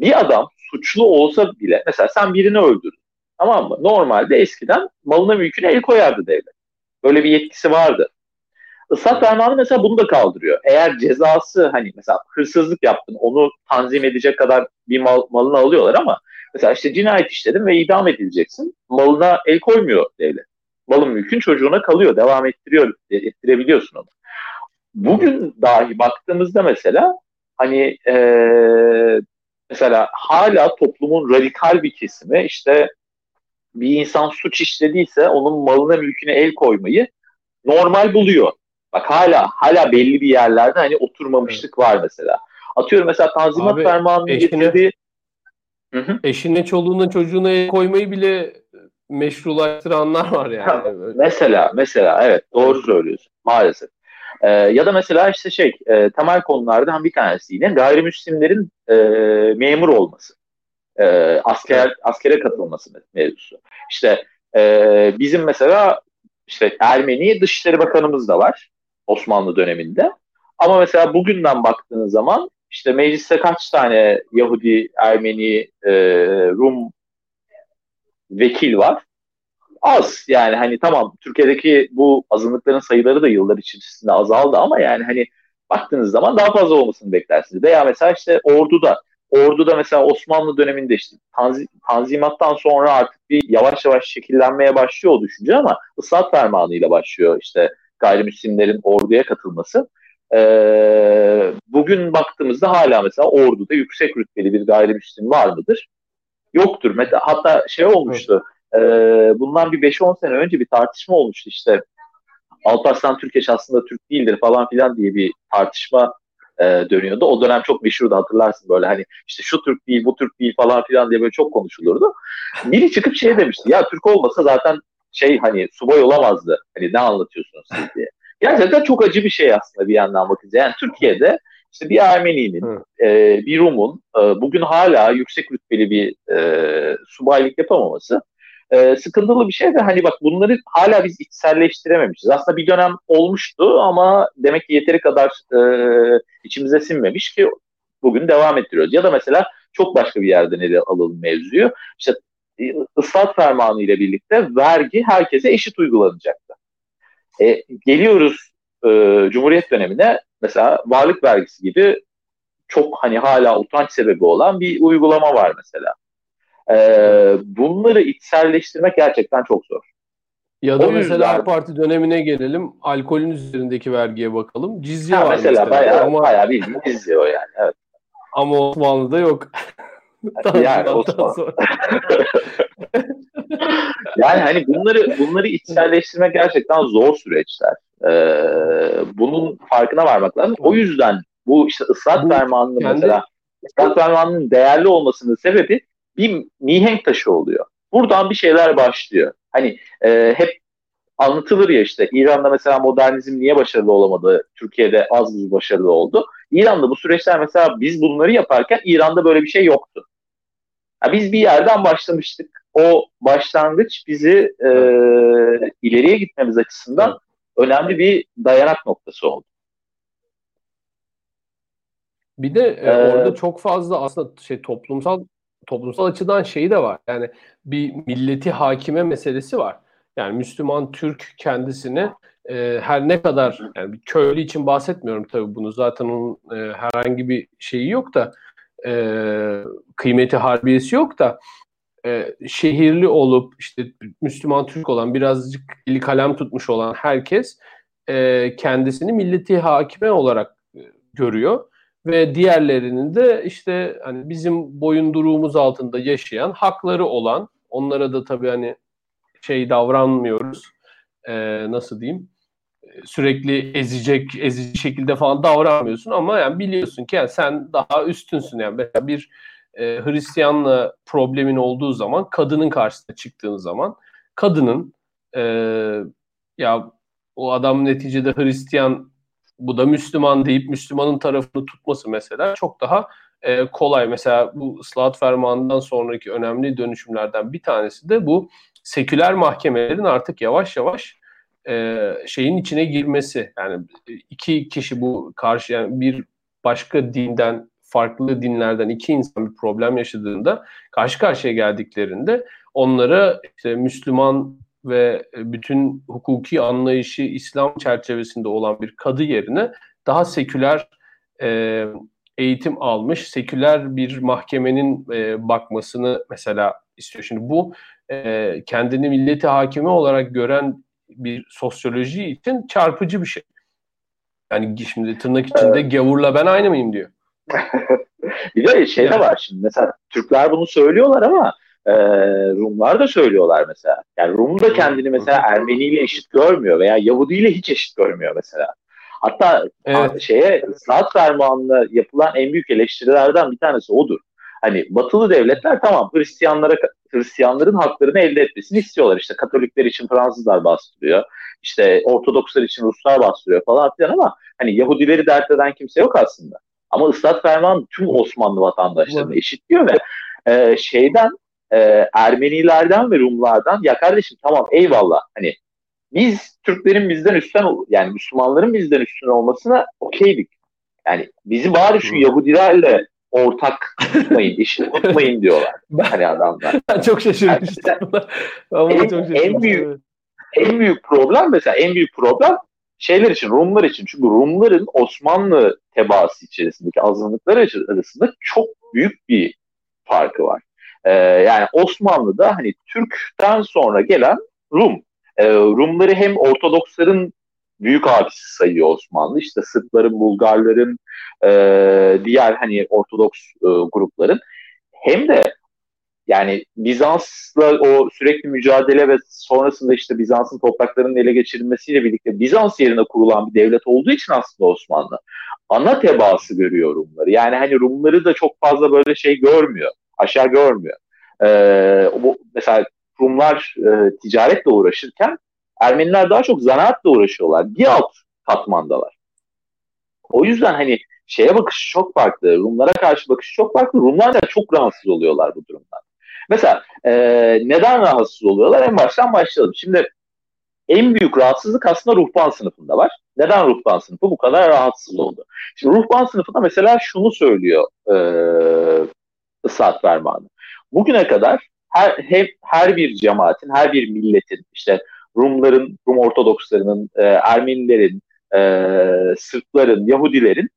Bir adam suçlu olsa bile mesela sen birini öldürdün. Tamam mı? Normalde eskiden malına mülküne el koyardı devlet. Böyle bir yetkisi vardı. Islah fermanı mesela bunu da kaldırıyor. Eğer cezası hani mesela hırsızlık yaptın onu tanzim edecek kadar bir mal, malını alıyorlar ama mesela işte cinayet işledin ve idam edileceksin. Malına el koymuyor devlet. Malın mülkün çocuğuna kalıyor. Devam ettiriyor, ettirebiliyorsun onu. Bugün dahi baktığımızda mesela hani ee, mesela hala toplumun radikal bir kesimi işte bir insan suç işlediyse onun malına mülküne el koymayı normal buluyor. Bak hala hala belli bir yerlerde hani oturmamışlık var mesela. Atıyorum mesela Tanzimat Abi, Fermanı'nın eşine, getirdiği Hı-hı. eşine, çoluğuna, çocuğuna el koymayı bile meşrulaştıranlar var yani. Ha, mesela, mesela evet doğru söylüyorsun maalesef. Ee, ya da mesela işte şey e, temel konulardan bir tanesi yine gayrimüslimlerin e, memur olması. E, asker askere katılması mevzusu. İşte e, bizim mesela işte Ermeni Dışişleri Bakanımız da var. Osmanlı döneminde. Ama mesela bugünden baktığınız zaman işte mecliste kaç tane Yahudi, Ermeni, e, Rum vekil var? Az yani hani tamam Türkiye'deki bu azınlıkların sayıları da yıllar içerisinde azaldı ama yani hani baktığınız zaman daha fazla olmasını beklersiniz. Veya mesela işte orduda Ordu'da mesela Osmanlı döneminde işte tanzi, Tanzimat'tan sonra artık bir yavaş yavaş şekillenmeye başlıyor o düşünce ama ıslahat fermanıyla başlıyor işte gayrimüslimlerin orduya katılması. Ee, bugün baktığımızda hala mesela orduda yüksek rütbeli bir gayrimüslim var mıdır? Yoktur. Hatta şey olmuştu. E, bundan bir 5-10 sene önce bir tartışma olmuştu işte. Alparslan Türkeş aslında Türk değildir falan filan diye bir tartışma e, dönüyordu. O dönem çok meşhurdu hatırlarsın böyle hani işte şu Türk değil bu Türk değil falan filan diye böyle çok konuşulurdu. Biri çıkıp şey demişti ya Türk olmasa zaten şey hani subay olamazdı. Hani ne anlatıyorsunuz siz diye. Gerçekten çok acı bir şey aslında bir yandan bakınca. Yani Türkiye'de işte bir Ermeni'nin, e, bir Rum'un e, bugün hala yüksek rütbeli bir e, subaylık yapamaması e, sıkıntılı bir şey ve hani bak bunları hala biz içselleştirememişiz. Aslında bir dönem olmuştu ama demek ki yeteri kadar e, içimize sinmemiş ki bugün devam ettiriyoruz. Ya da mesela çok başka bir yerden ele alalım mevzuyu. İşte ıslat fermanı ile birlikte vergi herkese eşit uygulanacaktı. E, geliyoruz e, Cumhuriyet dönemine mesela varlık vergisi gibi çok hani hala utanç sebebi olan bir uygulama var mesela. E, bunları içselleştirmek gerçekten çok zor. Ya da o mesela yüzden... AK Parti dönemine gelelim. Alkolün üzerindeki vergiye bakalım. Cizye ha, var mesela. Mesela bayağı, ama... bayağı bildiğin cizye o yani. Evet. Ama Osmanlı'da yok. yani Osmanlı. yani hani bunları bunları içselleştirmek gerçekten zor süreçler. Ee, bunun farkına varmak lazım. O yüzden bu işte ıslat fermanının kendi... mesela ıslat fermanının değerli olmasının sebebi bir mihenk taşı oluyor. Buradan bir şeyler başlıyor. Hani e, hep anlatılır ya işte İran'da mesela modernizm niye başarılı olamadı, Türkiye'de az buz başarılı oldu. İran'da bu süreçler mesela biz bunları yaparken İran'da böyle bir şey yoktu. Ya biz bir yerden başlamıştık. O başlangıç bizi e, ileriye gitmemiz açısından önemli bir dayanak noktası oldu. Bir de e, ee, orada çok fazla aslında şey toplumsal toplumsal açıdan şeyi de var. Yani bir milleti hakime meselesi var. Yani Müslüman Türk kendisini e, her ne kadar yani bir köylü için bahsetmiyorum tabii bunu zaten onun e, herhangi bir şeyi yok da e, kıymeti harbiyesi yok da e, şehirli olup işte Müslüman Türk olan birazcık ili kalem tutmuş olan herkes e, kendisini milleti hakime olarak e, görüyor. Ve diğerlerinin de işte hani bizim boyunduruğumuz altında yaşayan hakları olan onlara da tabii hani şey davranmıyoruz e, nasıl diyeyim sürekli ezecek ezici şekilde falan davranmıyorsun ama yani biliyorsun ki yani sen daha üstünsün yani mesela bir e, Hristiyanla problemin olduğu zaman kadının karşısına çıktığın zaman kadının e, ya o adam neticede Hristiyan bu da Müslüman deyip Müslümanın tarafını tutması mesela çok daha e, kolay. Mesela bu ıslahat fermanından sonraki önemli dönüşümlerden bir tanesi de bu seküler mahkemelerin artık yavaş yavaş e, şeyin içine girmesi. Yani iki kişi bu karşı yani bir başka dinden farklı dinlerden iki insan bir problem yaşadığında karşı karşıya geldiklerinde onlara işte Müslüman ve bütün hukuki anlayışı İslam çerçevesinde olan bir kadı yerine daha seküler e, eğitim almış, seküler bir mahkemenin e, bakmasını mesela istiyor. Şimdi bu e, kendini milleti hakimi olarak gören bir sosyoloji için çarpıcı bir şey. Yani şimdi tırnak içinde gavurla ben aynı mıyım diyor. bir de şey yani. de var şimdi mesela Türkler bunu söylüyorlar ama e, Rumlar da söylüyorlar mesela. Yani Rum da kendini mesela Ermeni ile eşit görmüyor veya Yahudi ile hiç eşit görmüyor mesela. Hatta evet. şeye saat fermanına yapılan en büyük eleştirilerden bir tanesi odur. Hani batılı devletler tamam Hristiyanlara Hristiyanların haklarını elde etmesini istiyorlar. İşte Katolikler için Fransızlar bastırıyor. İşte Ortodokslar için Ruslar bastırıyor falan filan ama hani Yahudileri dert eden kimse yok aslında. Ama ıslat ferman tüm Osmanlı vatandaşlarını eşitliyor ve e, şeyden e, Ermenilerden ve Rumlardan ya kardeşim tamam eyvallah hani biz Türklerin bizden üstten yani Müslümanların bizden üstün olmasına okeydik. Yani bizi bari şu Yahudilerle ortak tutmayın, işi tutmayın diyorlar. hani adamlar. Çok şaşırmıştım. Yani, en, çok en büyük en büyük problem mesela en büyük problem şeyler için, Rumlar için. Çünkü Rumların Osmanlı tebaası içerisindeki azınlıklar arasında çok büyük bir farkı var. Ee, yani Osmanlı'da hani Türk'ten sonra gelen Rum. Ee, Rumları hem Ortodoksların büyük abisi sayıyor Osmanlı. İşte Sırpların, Bulgarların, e, diğer hani Ortodoks e, grupların. Hem de yani Bizans'la o sürekli mücadele ve sonrasında işte Bizans'ın topraklarının ele geçirilmesiyle birlikte Bizans yerine kurulan bir devlet olduğu için aslında Osmanlı ana tebaası görüyor Rumları. Yani hani Rumları da çok fazla böyle şey görmüyor, aşağı görmüyor. Ee, bu, mesela Rumlar e, ticaretle uğraşırken Ermeniler daha çok zanaatla uğraşıyorlar. Bir alt katmandalar. O yüzden hani şeye bakış çok farklı. Rumlara karşı bakış çok farklı. Rumlar da çok rahatsız oluyorlar bu durumdan. Mesela e, neden rahatsız oluyorlar? En baştan başlayalım. Şimdi en büyük rahatsızlık aslında ruhban sınıfında var. Neden ruhban sınıfı bu kadar rahatsız oldu? Şimdi ruhban sınıfında mesela şunu söylüyor e, ıslahat fermanı. Bugüne kadar her, hep, her bir cemaatin, her bir milletin, işte Rumların, Rum Ortodokslarının, e, Ermenilerin, e, Sırpların, Yahudilerin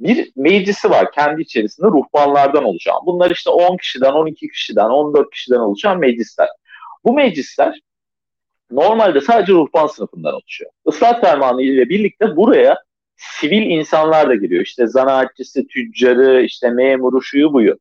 bir meclisi var kendi içerisinde ruhbanlardan oluşan. Bunlar işte 10 kişiden, 12 kişiden, 14 kişiden oluşan meclisler. Bu meclisler normalde sadece ruhban sınıfından oluşuyor. Islah fermanı ile birlikte buraya sivil insanlar da giriyor. İşte zanaatçısı, tüccarı, işte memuru, şuyu buyu.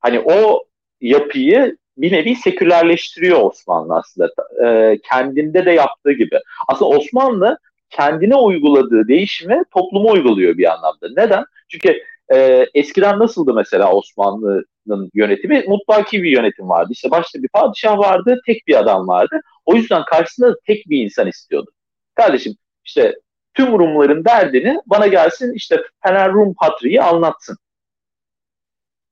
Hani o yapıyı bir nevi sekülerleştiriyor Osmanlı aslında. E, kendinde de yaptığı gibi. Aslında Osmanlı kendine uyguladığı değişimi topluma uyguluyor bir anlamda. Neden? Çünkü e, eskiden nasıldı mesela Osmanlı'nın yönetimi? Mutlaki bir yönetim vardı. İşte başta bir padişah vardı, tek bir adam vardı. O yüzden karşısında tek bir insan istiyordu. Kardeşim işte tüm Rumların derdini bana gelsin işte Fener Rum Patriği anlatsın.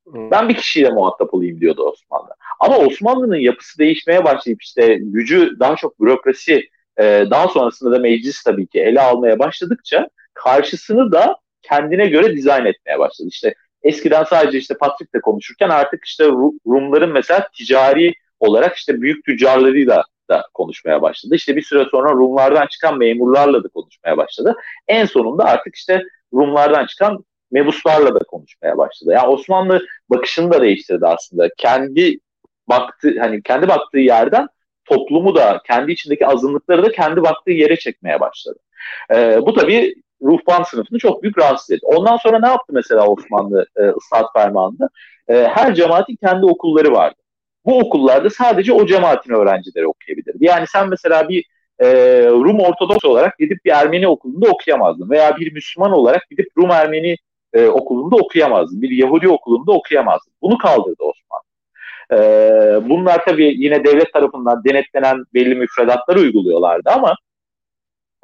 Ben bir kişiyle muhatap olayım diyordu Osmanlı. Ama Osmanlı'nın yapısı değişmeye başlayıp işte gücü daha çok bürokrasi e, daha sonrasında da meclis tabii ki ele almaya başladıkça karşısını da kendine göre dizayn etmeye başladı. İşte eskiden sadece işte Patrick'le konuşurken artık işte Rumların mesela ticari olarak işte büyük tüccarlarıyla da konuşmaya başladı. İşte bir süre sonra Rumlardan çıkan memurlarla da konuşmaya başladı. En sonunda artık işte Rumlardan çıkan mebuslarla da konuşmaya başladı. Yani Osmanlı bakışını da değiştirdi aslında. Kendi baktı hani kendi baktığı yerden toplumu da kendi içindeki azınlıkları da kendi baktığı yere çekmeye başladı. E, bu tabii ruhban sınıfını çok büyük rahatsız etti. Ondan sonra ne yaptı mesela Osmanlı e, ıslahat fermanında? E, her cemaatin kendi okulları vardı. Bu okullarda sadece o cemaatin öğrencileri okuyabilirdi. Yani sen mesela bir e, Rum Ortodoks olarak gidip bir Ermeni okulunda okuyamazdın. Veya bir Müslüman olarak gidip Rum Ermeni e, okulunda okuyamazdın. Bir Yahudi okulunda okuyamazdın. Bunu kaldırdı Osmanlı. E, bunlar tabii yine devlet tarafından denetlenen belli müfredatları uyguluyorlardı ama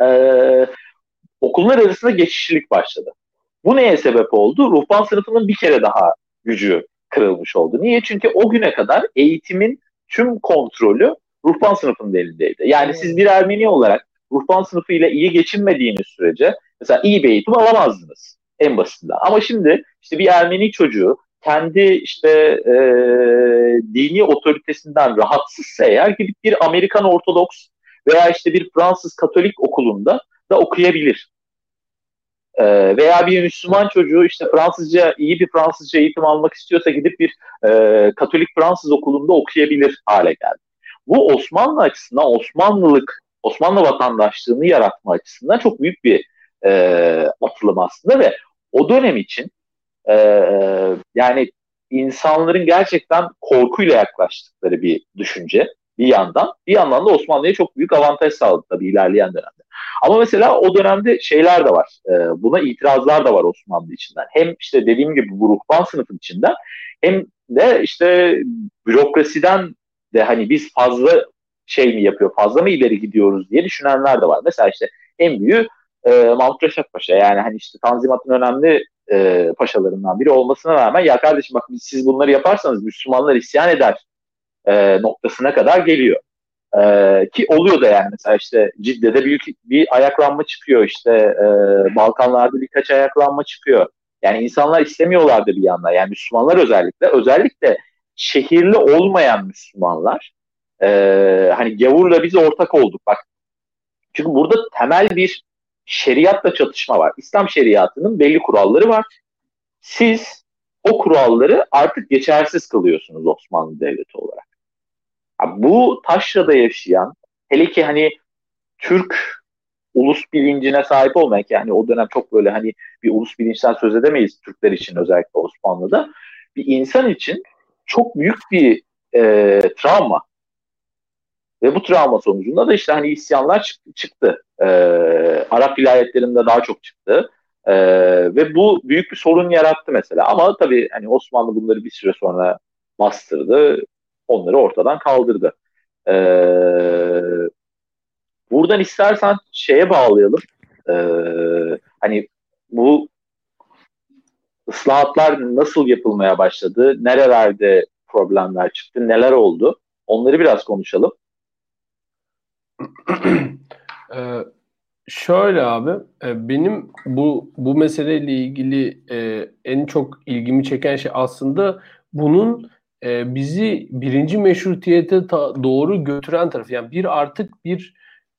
e, okullar arasında geçişlilik başladı. Bu neye sebep oldu? Ruhban sınıfının bir kere daha gücü kırılmış oldu. Niye? Çünkü o güne kadar eğitimin tüm kontrolü ruhban sınıfının elindeydi. Yani evet. siz bir Ermeni olarak ruhban sınıfıyla iyi geçinmediğiniz sürece mesela iyi bir eğitim alamazdınız en basitinden. Ama şimdi işte bir Ermeni çocuğu kendi işte e, dini otoritesinden rahatsızsa eğer gidip bir Amerikan Ortodoks veya işte bir Fransız Katolik okulunda da okuyabilir. E, veya bir Müslüman çocuğu işte Fransızca iyi bir Fransızca eğitim almak istiyorsa gidip bir e, Katolik Fransız okulunda okuyabilir hale geldi. Bu Osmanlı açısından Osmanlılık, Osmanlı vatandaşlığını yaratma açısından çok büyük bir e, atılım aslında ve o dönem için e, yani insanların gerçekten korkuyla yaklaştıkları bir düşünce bir yandan. Bir yandan da Osmanlı'ya çok büyük avantaj sağladı tabii ilerleyen dönemde. Ama mesela o dönemde şeyler de var. E, buna itirazlar da var Osmanlı içinden. Hem işte dediğim gibi bu ruhban sınıfın içinden hem de işte bürokrasiden de hani biz fazla şey mi yapıyor, fazla mı ileri gidiyoruz diye düşünenler de var. Mesela işte en büyüğü e, Mahmut Reşat Paşa. Yani hani işte Tanzimat'ın önemli e, paşalarından biri olmasına rağmen ya kardeşim bak siz bunları yaparsanız Müslümanlar isyan eder e, noktasına kadar geliyor. E, ki oluyor da yani mesela işte Cidde'de büyük bir ayaklanma çıkıyor işte e, Balkanlarda birkaç ayaklanma çıkıyor. Yani insanlar istemiyorlardı bir yandan yani Müslümanlar özellikle özellikle şehirli olmayan Müslümanlar e, hani gavurla biz ortak olduk bak çünkü burada temel bir şeriatla çatışma var. İslam şeriatının belli kuralları var. Siz o kuralları artık geçersiz kılıyorsunuz Osmanlı Devleti olarak. Bu taşrada yaşayan, hele ki hani Türk ulus bilincine sahip olmayan ki yani o dönem çok böyle hani bir ulus bilinçten söz edemeyiz Türkler için özellikle Osmanlı'da. Bir insan için çok büyük bir e, travma. Ve bu travma sonucunda da işte hani isyanlar çıktı. Ee, Arap vilayetlerinde daha çok çıktı. Ee, ve bu büyük bir sorun yarattı mesela. Ama tabii hani Osmanlı bunları bir süre sonra bastırdı. Onları ortadan kaldırdı. Ee, buradan istersen şeye bağlayalım. Ee, hani bu ıslahatlar nasıl yapılmaya başladı? Nerelerde problemler çıktı? Neler oldu? Onları biraz konuşalım. Ee, şöyle abi, e, benim bu bu meseleyle ilgili e, en çok ilgimi çeken şey aslında bunun e, bizi birinci meşrutiyete ta, doğru götüren tarafı. Yani bir artık bir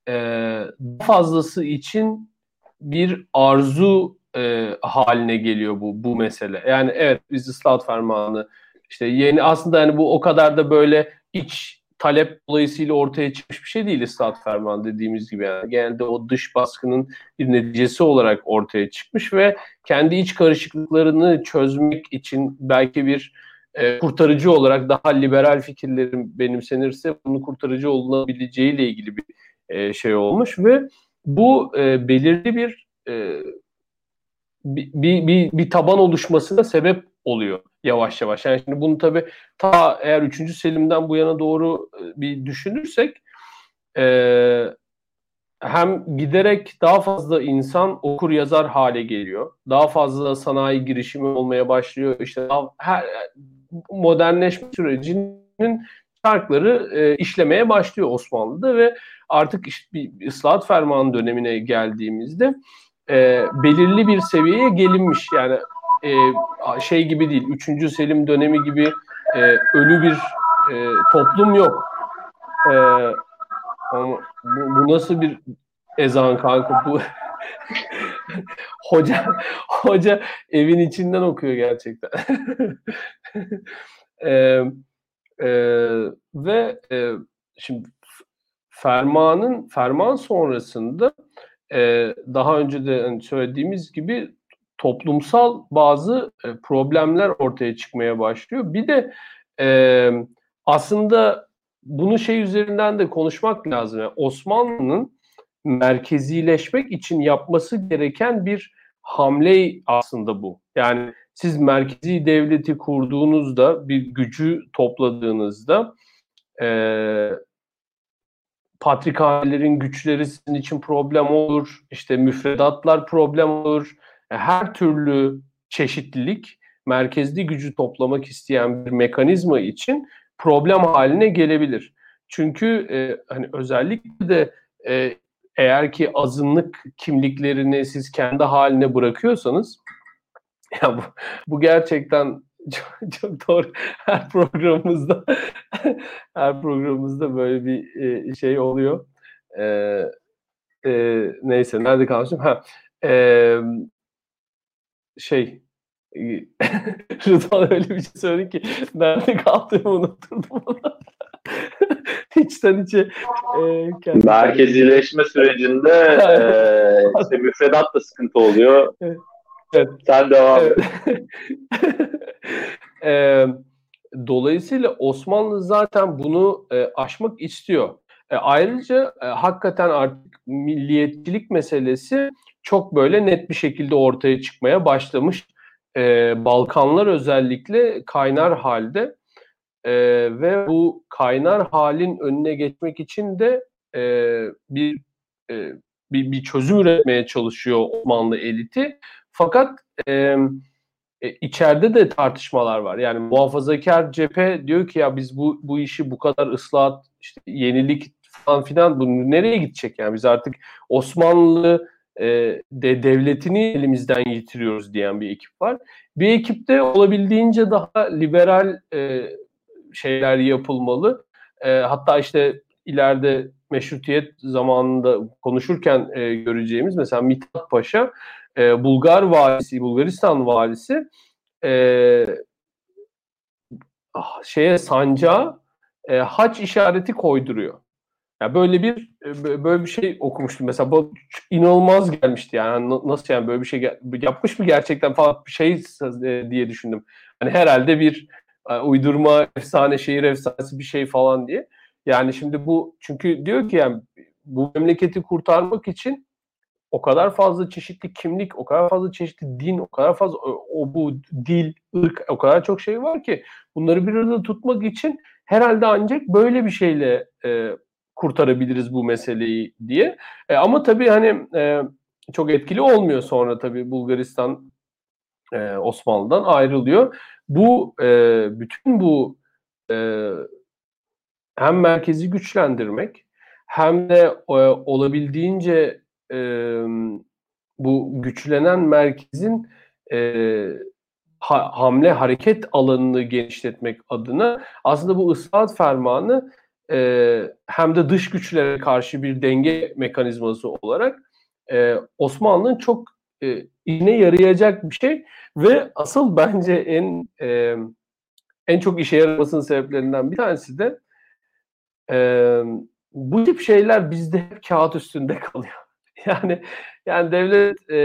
e, fazlası için bir arzu e, haline geliyor bu bu mesele. Yani evet biz ıslahat fermanı işte yeni aslında yani bu o kadar da böyle iç talep dolayısıyla ortaya çıkmış bir şey değil ıslahat fermanı dediğimiz gibi. Yani genelde o dış baskının bir neticesi olarak ortaya çıkmış ve kendi iç karışıklıklarını çözmek için belki bir e, kurtarıcı olarak daha liberal fikirlerin benimsenirse bunu kurtarıcı olunabileceğiyle ilgili bir e, şey olmuş ve bu e, belirli bir e, bir, bir, bir taban oluşmasına sebep oluyor yavaş yavaş. Yani şimdi bunu tabii ta eğer 3. Selim'den bu yana doğru e, bir düşünürsek e, hem giderek daha fazla insan okur yazar hale geliyor. Daha fazla sanayi girişimi olmaya başlıyor. İşte daha, her modernleşme sürecinin çarkları e, işlemeye başlıyor Osmanlı'da ve artık işte bir ıslahat fermanı dönemine geldiğimizde e, belirli bir seviyeye gelinmiş. Yani e, şey gibi değil, 3. Selim dönemi gibi e, ölü bir e, toplum yok. E, ama bu, bu nasıl bir ezan kanka bu hoca hoca evin içinden okuyor gerçekten. e, e, ve e, şimdi fermanın ferman sonrasında e, daha önce de hani söylediğimiz gibi toplumsal bazı e, problemler ortaya çıkmaya başlıyor. Bir de e, aslında bunu şey üzerinden de konuşmak lazım. Yani Osmanlı'nın merkezileşmek için yapması gereken bir hamle aslında bu. Yani siz merkezi devleti kurduğunuzda, bir gücü topladığınızda e, patrikhanelerin güçleri sizin için problem olur, işte müfredatlar problem olur, her türlü çeşitlilik merkezli gücü toplamak isteyen bir mekanizma için problem haline gelebilir. Çünkü e, hani özellikle de e, eğer ki azınlık kimliklerini siz kendi haline bırakıyorsanız ya bu, bu gerçekten çok, çok doğru. Her programımızda her programımızda böyle bir e, şey oluyor. E, e, neyse nerede kalmışım? Ha, e, şey Rıdvan öyle bir şey söyledi ki nerede kaldığımı unuttum. İçten içe e, merkezileşme sürecinde e, işte müfredat da sıkıntı oluyor. Evet. Evet. Sen devam et. e, dolayısıyla Osmanlı zaten bunu e, aşmak istiyor. E, ayrıca e, hakikaten artık milliyetçilik meselesi çok böyle net bir şekilde ortaya çıkmaya başlamış. E, Balkanlar özellikle kaynar halde e, ve bu kaynar halin önüne geçmek için de e, bir, e, bir bir çözüm üretmeye çalışıyor Osmanlı eliti. Fakat e, içeride de tartışmalar var. Yani muhafazakar cephe diyor ki ya biz bu bu işi bu kadar ıslahat, işte yenilik falan filan bu nereye gidecek yani biz artık Osmanlı e, de devletini elimizden yitiriyoruz diyen bir ekip var. Bir ekipte olabildiğince daha liberal e, şeyler yapılmalı. E, hatta işte ileride meşrutiyet zamanında konuşurken e, göreceğimiz mesela Mithat Paşa e, Bulgar valisi, Bulgaristan valisi e, şeye sancağa e, haç işareti koyduruyor. Yani böyle bir e, böyle bir şey okumuştum mesela bu inanılmaz gelmişti yani nasıl yani böyle bir şey yapmış mı gerçekten falan bir şey e, diye düşündüm. Hani herhalde bir e, uydurma efsane şehir efsanesi bir şey falan diye. Yani şimdi bu çünkü diyor ki yani bu memleketi kurtarmak için o kadar fazla çeşitli kimlik, o kadar fazla çeşitli din, o kadar fazla o bu dil, ırk, o kadar çok şey var ki bunları bir arada tutmak için herhalde ancak böyle bir şeyle e, kurtarabiliriz bu meseleyi diye. E, ama tabii hani e, çok etkili olmuyor sonra tabii Bulgaristan e, Osmanlı'dan ayrılıyor. Bu e, bütün bu e, hem merkezi güçlendirmek hem de e, olabildiğince e, bu güçlenen merkezin e, ha, hamle hareket alanını genişletmek adına aslında bu ıslahat fermanı e, hem de dış güçlere karşı bir denge mekanizması olarak e, Osmanlı'nın çok e, işine yarayacak bir şey ve asıl bence en e, en çok işe yaramasının sebeplerinden bir tanesi de e, bu tip şeyler bizde hep kağıt üstünde kalıyor. Yani yani devlet e,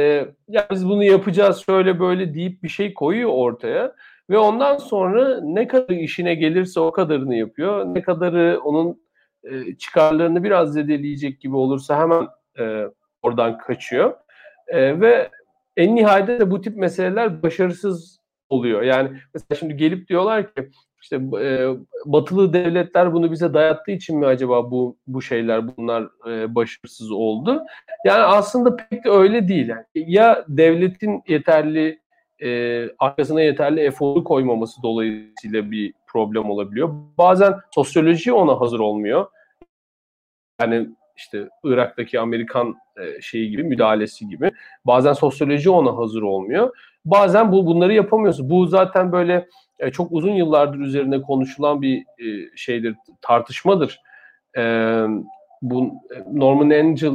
ya biz bunu yapacağız şöyle böyle deyip bir şey koyuyor ortaya ve ondan sonra ne kadar işine gelirse o kadarını yapıyor. Ne kadarı onun e, çıkarlarını biraz zedeleyecek gibi olursa hemen e, oradan kaçıyor. E, ve en nihayetinde de bu tip meseleler başarısız oluyor. Yani mesela şimdi gelip diyorlar ki işte e, batılı devletler bunu bize dayattığı için mi acaba bu bu şeyler bunlar e, başarısız oldu? Yani aslında pek de öyle değil. Yani ya devletin yeterli e, arkasına yeterli eforu koymaması dolayısıyla bir problem olabiliyor. Bazen sosyoloji ona hazır olmuyor. Yani işte Irak'taki Amerikan e, şeyi gibi müdahalesi gibi. Bazen sosyoloji ona hazır olmuyor. Bazen bu bunları yapamıyorsun. Bu zaten böyle e, çok uzun yıllardır üzerine konuşulan bir e, şeydir, tartışmadır. E, bu e, Norman Angel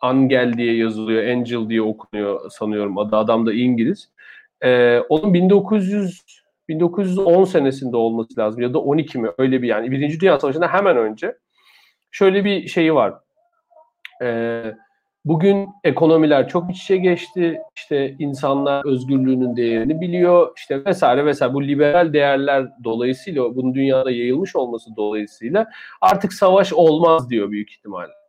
Angel diye yazılıyor, Angel diye okunuyor sanıyorum. Adı adam da İngiliz. E, onun 1900 1910 senesinde olması lazım ya da 12 mi öyle bir yani Birinci Dünya Savaşı'nda hemen önce şöyle bir şeyi var. Ee, bugün ekonomiler çok iç içe geçti. İşte insanlar özgürlüğünün değerini biliyor. İşte vesaire vesaire. Bu liberal değerler dolayısıyla bunun dünyada yayılmış olması dolayısıyla artık savaş olmaz diyor büyük ihtimalle.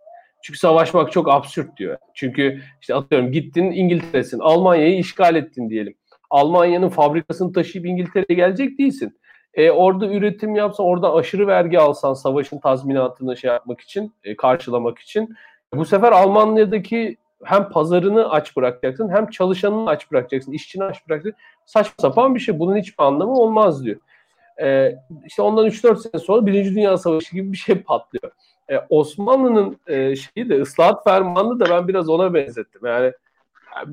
Çünkü savaşmak çok absürt diyor. Çünkü işte atıyorum gittin İngiltere'sin, Almanya'yı işgal ettin diyelim. Almanya'nın fabrikasını taşıyıp İngiltere'ye gelecek değilsin. E, orada üretim yapsan, orada aşırı vergi alsan savaşın tazminatını şey yapmak için, e, karşılamak için bu sefer Almanya'daki hem pazarını aç bırakacaksın hem çalışanını aç bırakacaksın, işçini aç bırakacaksın. Saçma sapan bir şey. Bunun hiçbir anlamı olmaz diyor. Ee, işte ondan 3-4 sene sonra Birinci Dünya Savaşı gibi bir şey patlıyor. Ee, Osmanlı'nın e, şeyi de ıslahat fermanını da ben biraz ona benzettim. Yani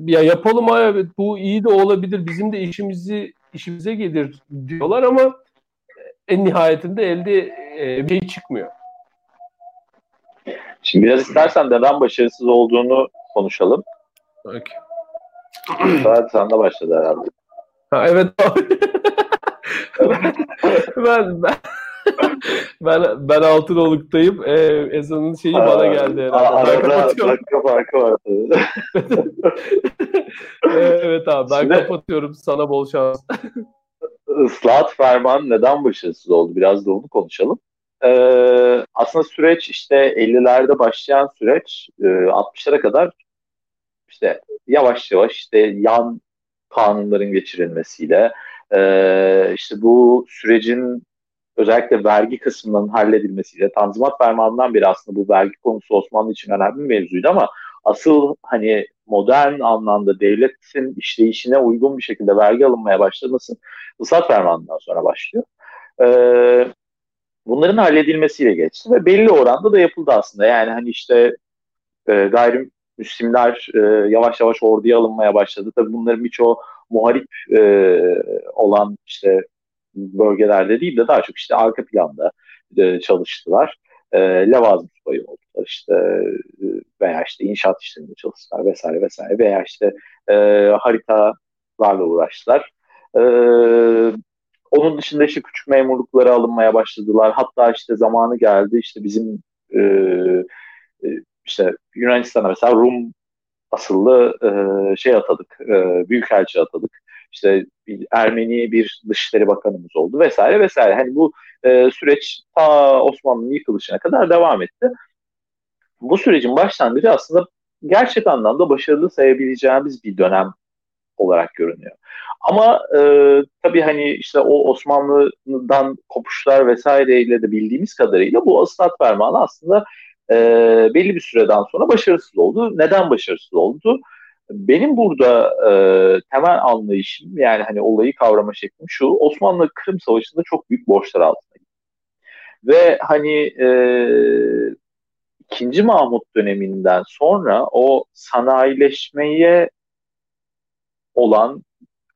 ya yapalım evet bu iyi de olabilir bizim de işimizi işimize gelir diyorlar ama en nihayetinde elde e, bir şey çıkmıyor. Şimdi biraz istersen neden başarısız olduğunu konuşalım. Okay. Saat sende başladı herhalde. Ha, evet. ben, ben, ben, ben Altınoluk'tayım. Ee, Ezan'ın şeyi Aa, bana geldi herhalde. Arada dakika farkı var. evet abi ben Şimdi, kapatıyorum. Sana bol şans ıslahat fermanı neden başarısız oldu? Biraz da onu konuşalım. Ee, aslında süreç işte 50'lerde başlayan süreç e, 60'lara kadar işte yavaş yavaş işte yan kanunların geçirilmesiyle e, işte bu sürecin özellikle vergi kısmının halledilmesiyle Tanzimat Fermanı'ndan beri aslında bu vergi konusu Osmanlı için önemli bir mevzuydu ama asıl hani modern anlamda devletin işleyişine uygun bir şekilde vergi alınmaya başlaması ıslat fermanından sonra başlıyor. Ee, bunların halledilmesiyle geçti ve belli oranda da yapıldı aslında. Yani hani işte e, gayrimüslimler e, yavaş yavaş orduya alınmaya başladı. Tabii bunların birçoğu muharip e, olan işte bölgelerde değil de daha çok işte arka planda e, çalıştılar. E, levazım subayı oldular işte e, veya işte inşaat işlerinde çalıştılar vesaire vesaire veya işte e, haritalarla uğraştılar. E, onun dışında işte küçük memurluklara alınmaya başladılar. Hatta işte zamanı geldi işte bizim e, e, işte Yunanistan'a mesela Rum asıllı e, şey atadık, e, büyükelçi atadık. İşte bir Ermeni bir Dışişleri Bakanımız oldu vesaire vesaire. Hani bu e, süreç ta Osmanlı'nın yıkılışına kadar devam etti. Bu sürecin başlangıcı aslında gerçek anlamda başarılı sayabileceğimiz bir dönem olarak görünüyor. Ama e, tabii hani işte o Osmanlı'dan kopuşlar vesaireyle de bildiğimiz kadarıyla bu Aslat Fermanı aslında e, belli bir süreden sonra başarısız oldu. Neden başarısız oldu? Benim burada e, temel anlayışım yani hani olayı kavrama şeklim şu Osmanlı Kırım Savaşı'nda çok büyük borçlar altında. Ve hani e, ikinci Mahmut döneminden sonra o sanayileşmeye olan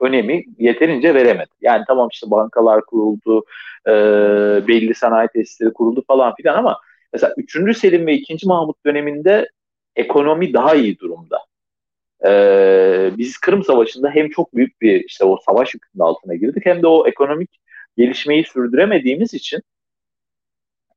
önemi yeterince veremedi. Yani tamam işte bankalar kuruldu, e, belli sanayi tesisleri kuruldu falan filan ama mesela 3. Selim ve 2. Mahmut döneminde ekonomi daha iyi durumda. Ee, biz Kırım Savaşı'nda hem çok büyük bir işte o savaş yükünün altına girdik hem de o ekonomik gelişmeyi sürdüremediğimiz için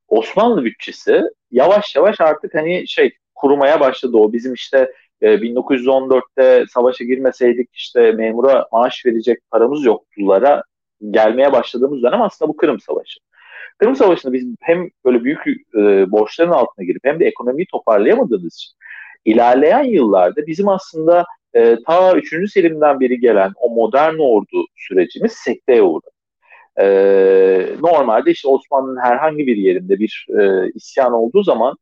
Osmanlı bütçesi yavaş yavaş artık hani şey kurumaya başladı o bizim işte 1914'te e, savaşa girmeseydik işte memura maaş verecek paramız yoktulara gelmeye başladığımız dönem aslında bu Kırım Savaşı. Kırım Savaşı'nda biz hem böyle büyük e, borçların altına girip hem de ekonomiyi toparlayamadığımız için ilerleyen yıllarda bizim aslında e, ta 3. Selim'den beri gelen o modern ordu sürecimiz sekteye uğradı. E, normalde işte Osmanlı'nın herhangi bir yerinde bir e, isyan olduğu zaman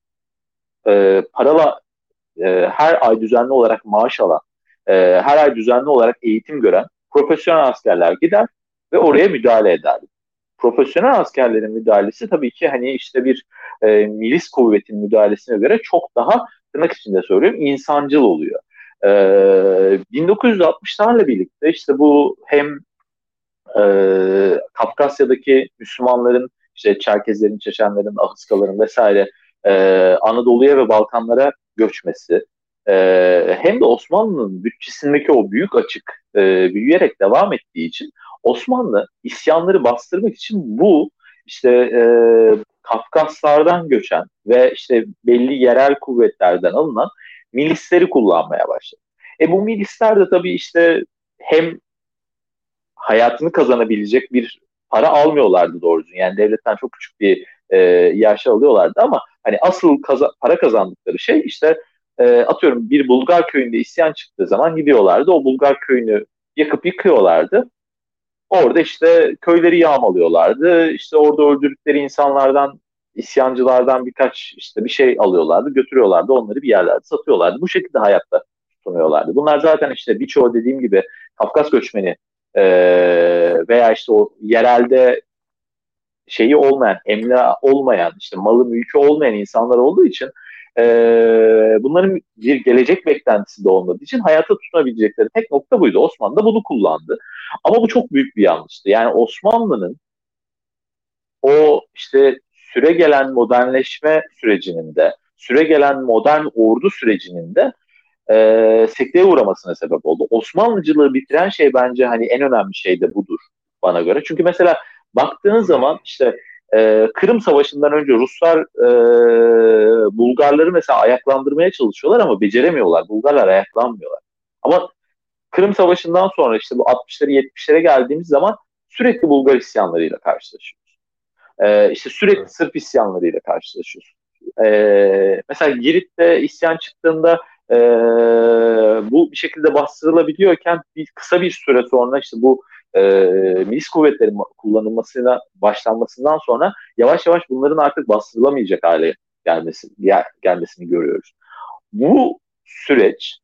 e, parala e, her ay düzenli olarak maaş alan, e, her ay düzenli olarak eğitim gören profesyonel askerler gider ve oraya müdahale eder. Profesyonel askerlerin müdahalesi tabii ki hani işte bir e, milis kuvvetin müdahalesine göre çok daha tırnak içinde söylüyorum insancıl oluyor. E, 1960'larla birlikte işte bu hem e, Kafkasya'daki Müslümanların işte Çerkezlerin, Çeçenlerin, Ahıskaların vesaire e, Anadolu'ya ve Balkanlara göçmesi e, hem de Osmanlı'nın bütçesindeki o büyük açık e, büyüyerek devam ettiği için Osmanlı isyanları bastırmak için bu işte e, Kafkaslardan göçen ve işte belli yerel kuvvetlerden alınan milisleri kullanmaya başladı. E bu milisler de tabii işte hem hayatını kazanabilecek bir para almıyorlardı doğrusu. Yani devletten çok küçük bir e, yaşa alıyorlardı ama hani asıl kaza, para kazandıkları şey işte e, atıyorum bir Bulgar köyünde isyan çıktığı zaman gidiyorlardı. O Bulgar köyünü yakıp yıkıyorlardı. Orada işte köyleri yağmalıyorlardı. İşte orada öldürdükleri insanlardan, isyancılardan birkaç işte bir şey alıyorlardı, götürüyorlardı. Onları bir yerlerde satıyorlardı. Bu şekilde hayatta tutunuyorlardı. Bunlar zaten işte birçoğu dediğim gibi Kafkas göçmeni e, veya işte o yerelde şeyi olmayan, emla olmayan, işte malı mülkü olmayan insanlar olduğu için e, bunların bir gelecek beklentisi de olmadığı için hayata tutunabilecekleri tek nokta buydu. Osmanlı da bunu kullandı. Ama bu çok büyük bir yanlıştı. Yani Osmanlı'nın o işte süre gelen modernleşme sürecinin de, süre gelen modern ordu sürecinin de e, sekteye uğramasına sebep oldu. Osmanlıcılığı bitiren şey bence hani en önemli şey de budur bana göre. Çünkü mesela baktığın zaman işte e, Kırım Savaşı'ndan önce Ruslar e, Bulgarları mesela ayaklandırmaya çalışıyorlar ama beceremiyorlar. Bulgarlar ayaklanmıyorlar. Ama Kırım Savaşı'ndan sonra işte bu 60'ları 70'lere geldiğimiz zaman sürekli Bulgar isyanlarıyla karşılaşıyoruz. E, işte sürekli evet. Sırp isyanlarıyla karşılaşıyoruz. E, mesela Girit'te isyan çıktığında e, bu bir şekilde bastırılabiliyorken bir kısa bir süre sonra işte bu e, milis kuvvetlerin kullanılmasına başlanmasından sonra yavaş yavaş bunların artık bastırılamayacak hale gelmesi gel, gelmesini görüyoruz. Bu süreç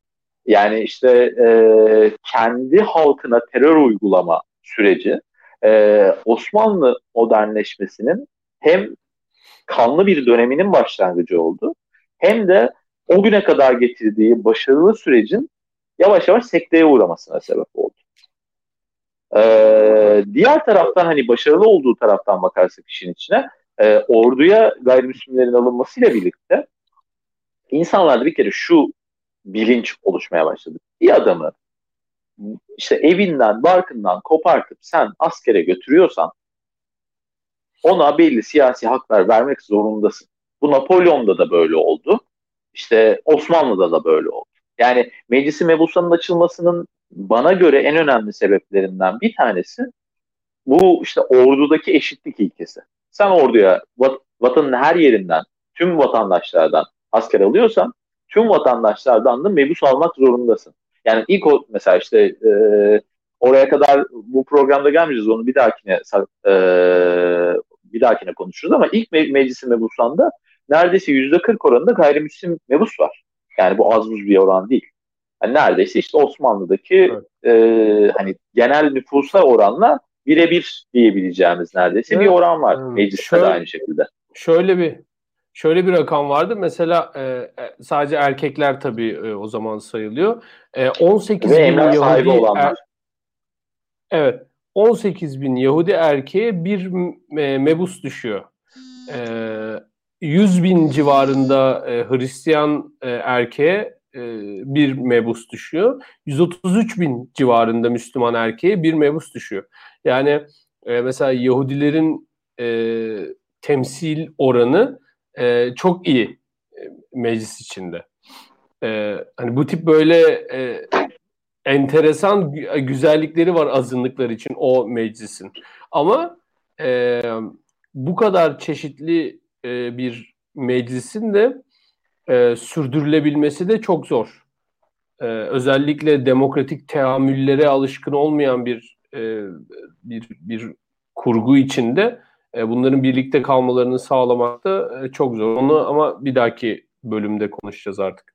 yani işte e, kendi halkına terör uygulama süreci e, Osmanlı modernleşmesinin hem kanlı bir döneminin başlangıcı oldu hem de o güne kadar getirdiği başarılı sürecin yavaş yavaş sekteye uğramasına sebep oldu. Ee, diğer taraftan hani başarılı olduğu taraftan bakarsak işin içine e, orduya gayrimüslimlerin alınmasıyla birlikte insanlarda bir kere şu bilinç oluşmaya başladı. Bir adamı işte evinden, barkından kopartıp sen askere götürüyorsan ona belli siyasi haklar vermek zorundasın. Bu Napolyon'da da böyle oldu. İşte Osmanlı'da da böyle oldu. Yani Meclisi Mebusa'nın açılmasının bana göre en önemli sebeplerinden bir tanesi bu işte ordudaki eşitlik ilkesi. Sen orduya vat, vatanın her yerinden, tüm vatandaşlardan asker alıyorsan tüm vatandaşlardan da mebus almak zorundasın. Yani ilk o mesela işte e, oraya kadar bu programda gelmeyeceğiz onu bir dahakine e, bir dahakine konuşuruz ama ilk me- meclisi mebusanda neredeyse yüzde 40 oranında gayrimüslim mebus var. Yani bu az buz bir oran değil. Yani neredeyse işte Osmanlı'daki evet. e, hani genel nüfusa oranla birebir diyebileceğimiz neredeyse evet. bir oran var. Hmm. Mecliste şöyle, de aynı şekilde. Şöyle bir şöyle bir rakam vardı. Mesela e, e sadece erkekler tabii e, o zaman sayılıyor. E, 18 Ve bin Yahudi. Er, Evet. 18 bin Yahudi erkeğe bir e, mebus düşüyor. E, 100 bin civarında e, Hristiyan e, erkeğe e, bir mebus düşüyor. 133 bin civarında Müslüman erkeğe bir mebus düşüyor. Yani e, mesela Yahudilerin e, temsil oranı e, çok iyi e, meclis içinde. E, hani bu tip böyle e, enteresan güzellikleri var azınlıklar için o meclisin. Ama e, bu kadar çeşitli e, bir meclisin de e, sürdürülebilmesi de çok zor. E, özellikle demokratik teamüllere alışkın olmayan bir e, bir bir kurgu içinde e, bunların birlikte kalmalarını sağlamak da e, çok zor. Onu ama bir dahaki bölümde konuşacağız artık.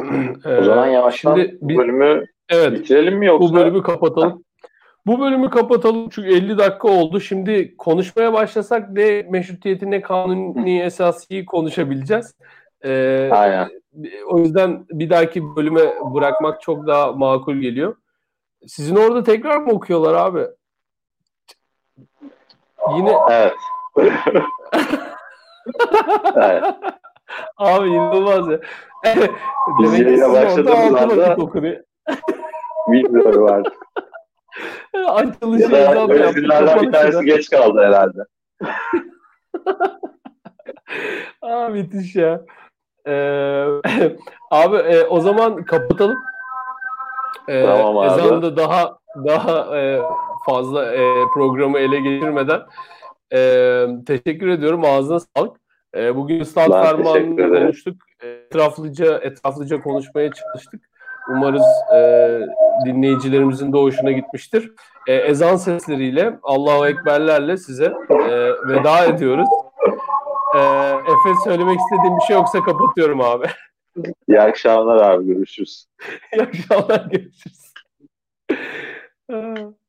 o zaman yavaştan Şimdi bu bölümü evet, bitirelim mi yoksa? Bu bölümü kapatalım. Bu bölümü kapatalım çünkü 50 dakika oldu. Şimdi konuşmaya başlasak ne meşrutiyeti ne kanuni esasıyı konuşabileceğiz. Ee, Aynen. O yüzden bir dahaki bölüme bırakmak çok daha makul geliyor. Sizin orada tekrar mı okuyorlar abi? Yine Evet. evet. Abi inanılmaz ya. Biz Demek yayına başladığımız anda bilmiyorum artık. Açılışı ya da öğrencilerden bir tanesi geç kaldı herhalde. Aa, müthiş ya. Ee, abi e, o zaman kapatalım. Ee, tamam abi. Ezan'da daha daha e, fazla e, programı ele geçirmeden e, teşekkür ediyorum. Ağzına sağlık. E, bugün Üstad Ferman'ı konuştuk. Etraflıca etraflıca konuşmaya çalıştık. Umarız e, dinleyicilerimizin de hoşuna gitmiştir. E, ezan sesleriyle, Allahu Ekberlerle size e, veda ediyoruz. E, Efe söylemek istediğim bir şey yoksa kapatıyorum abi. İyi akşamlar abi görüşürüz. İyi akşamlar görüşürüz. 嗯。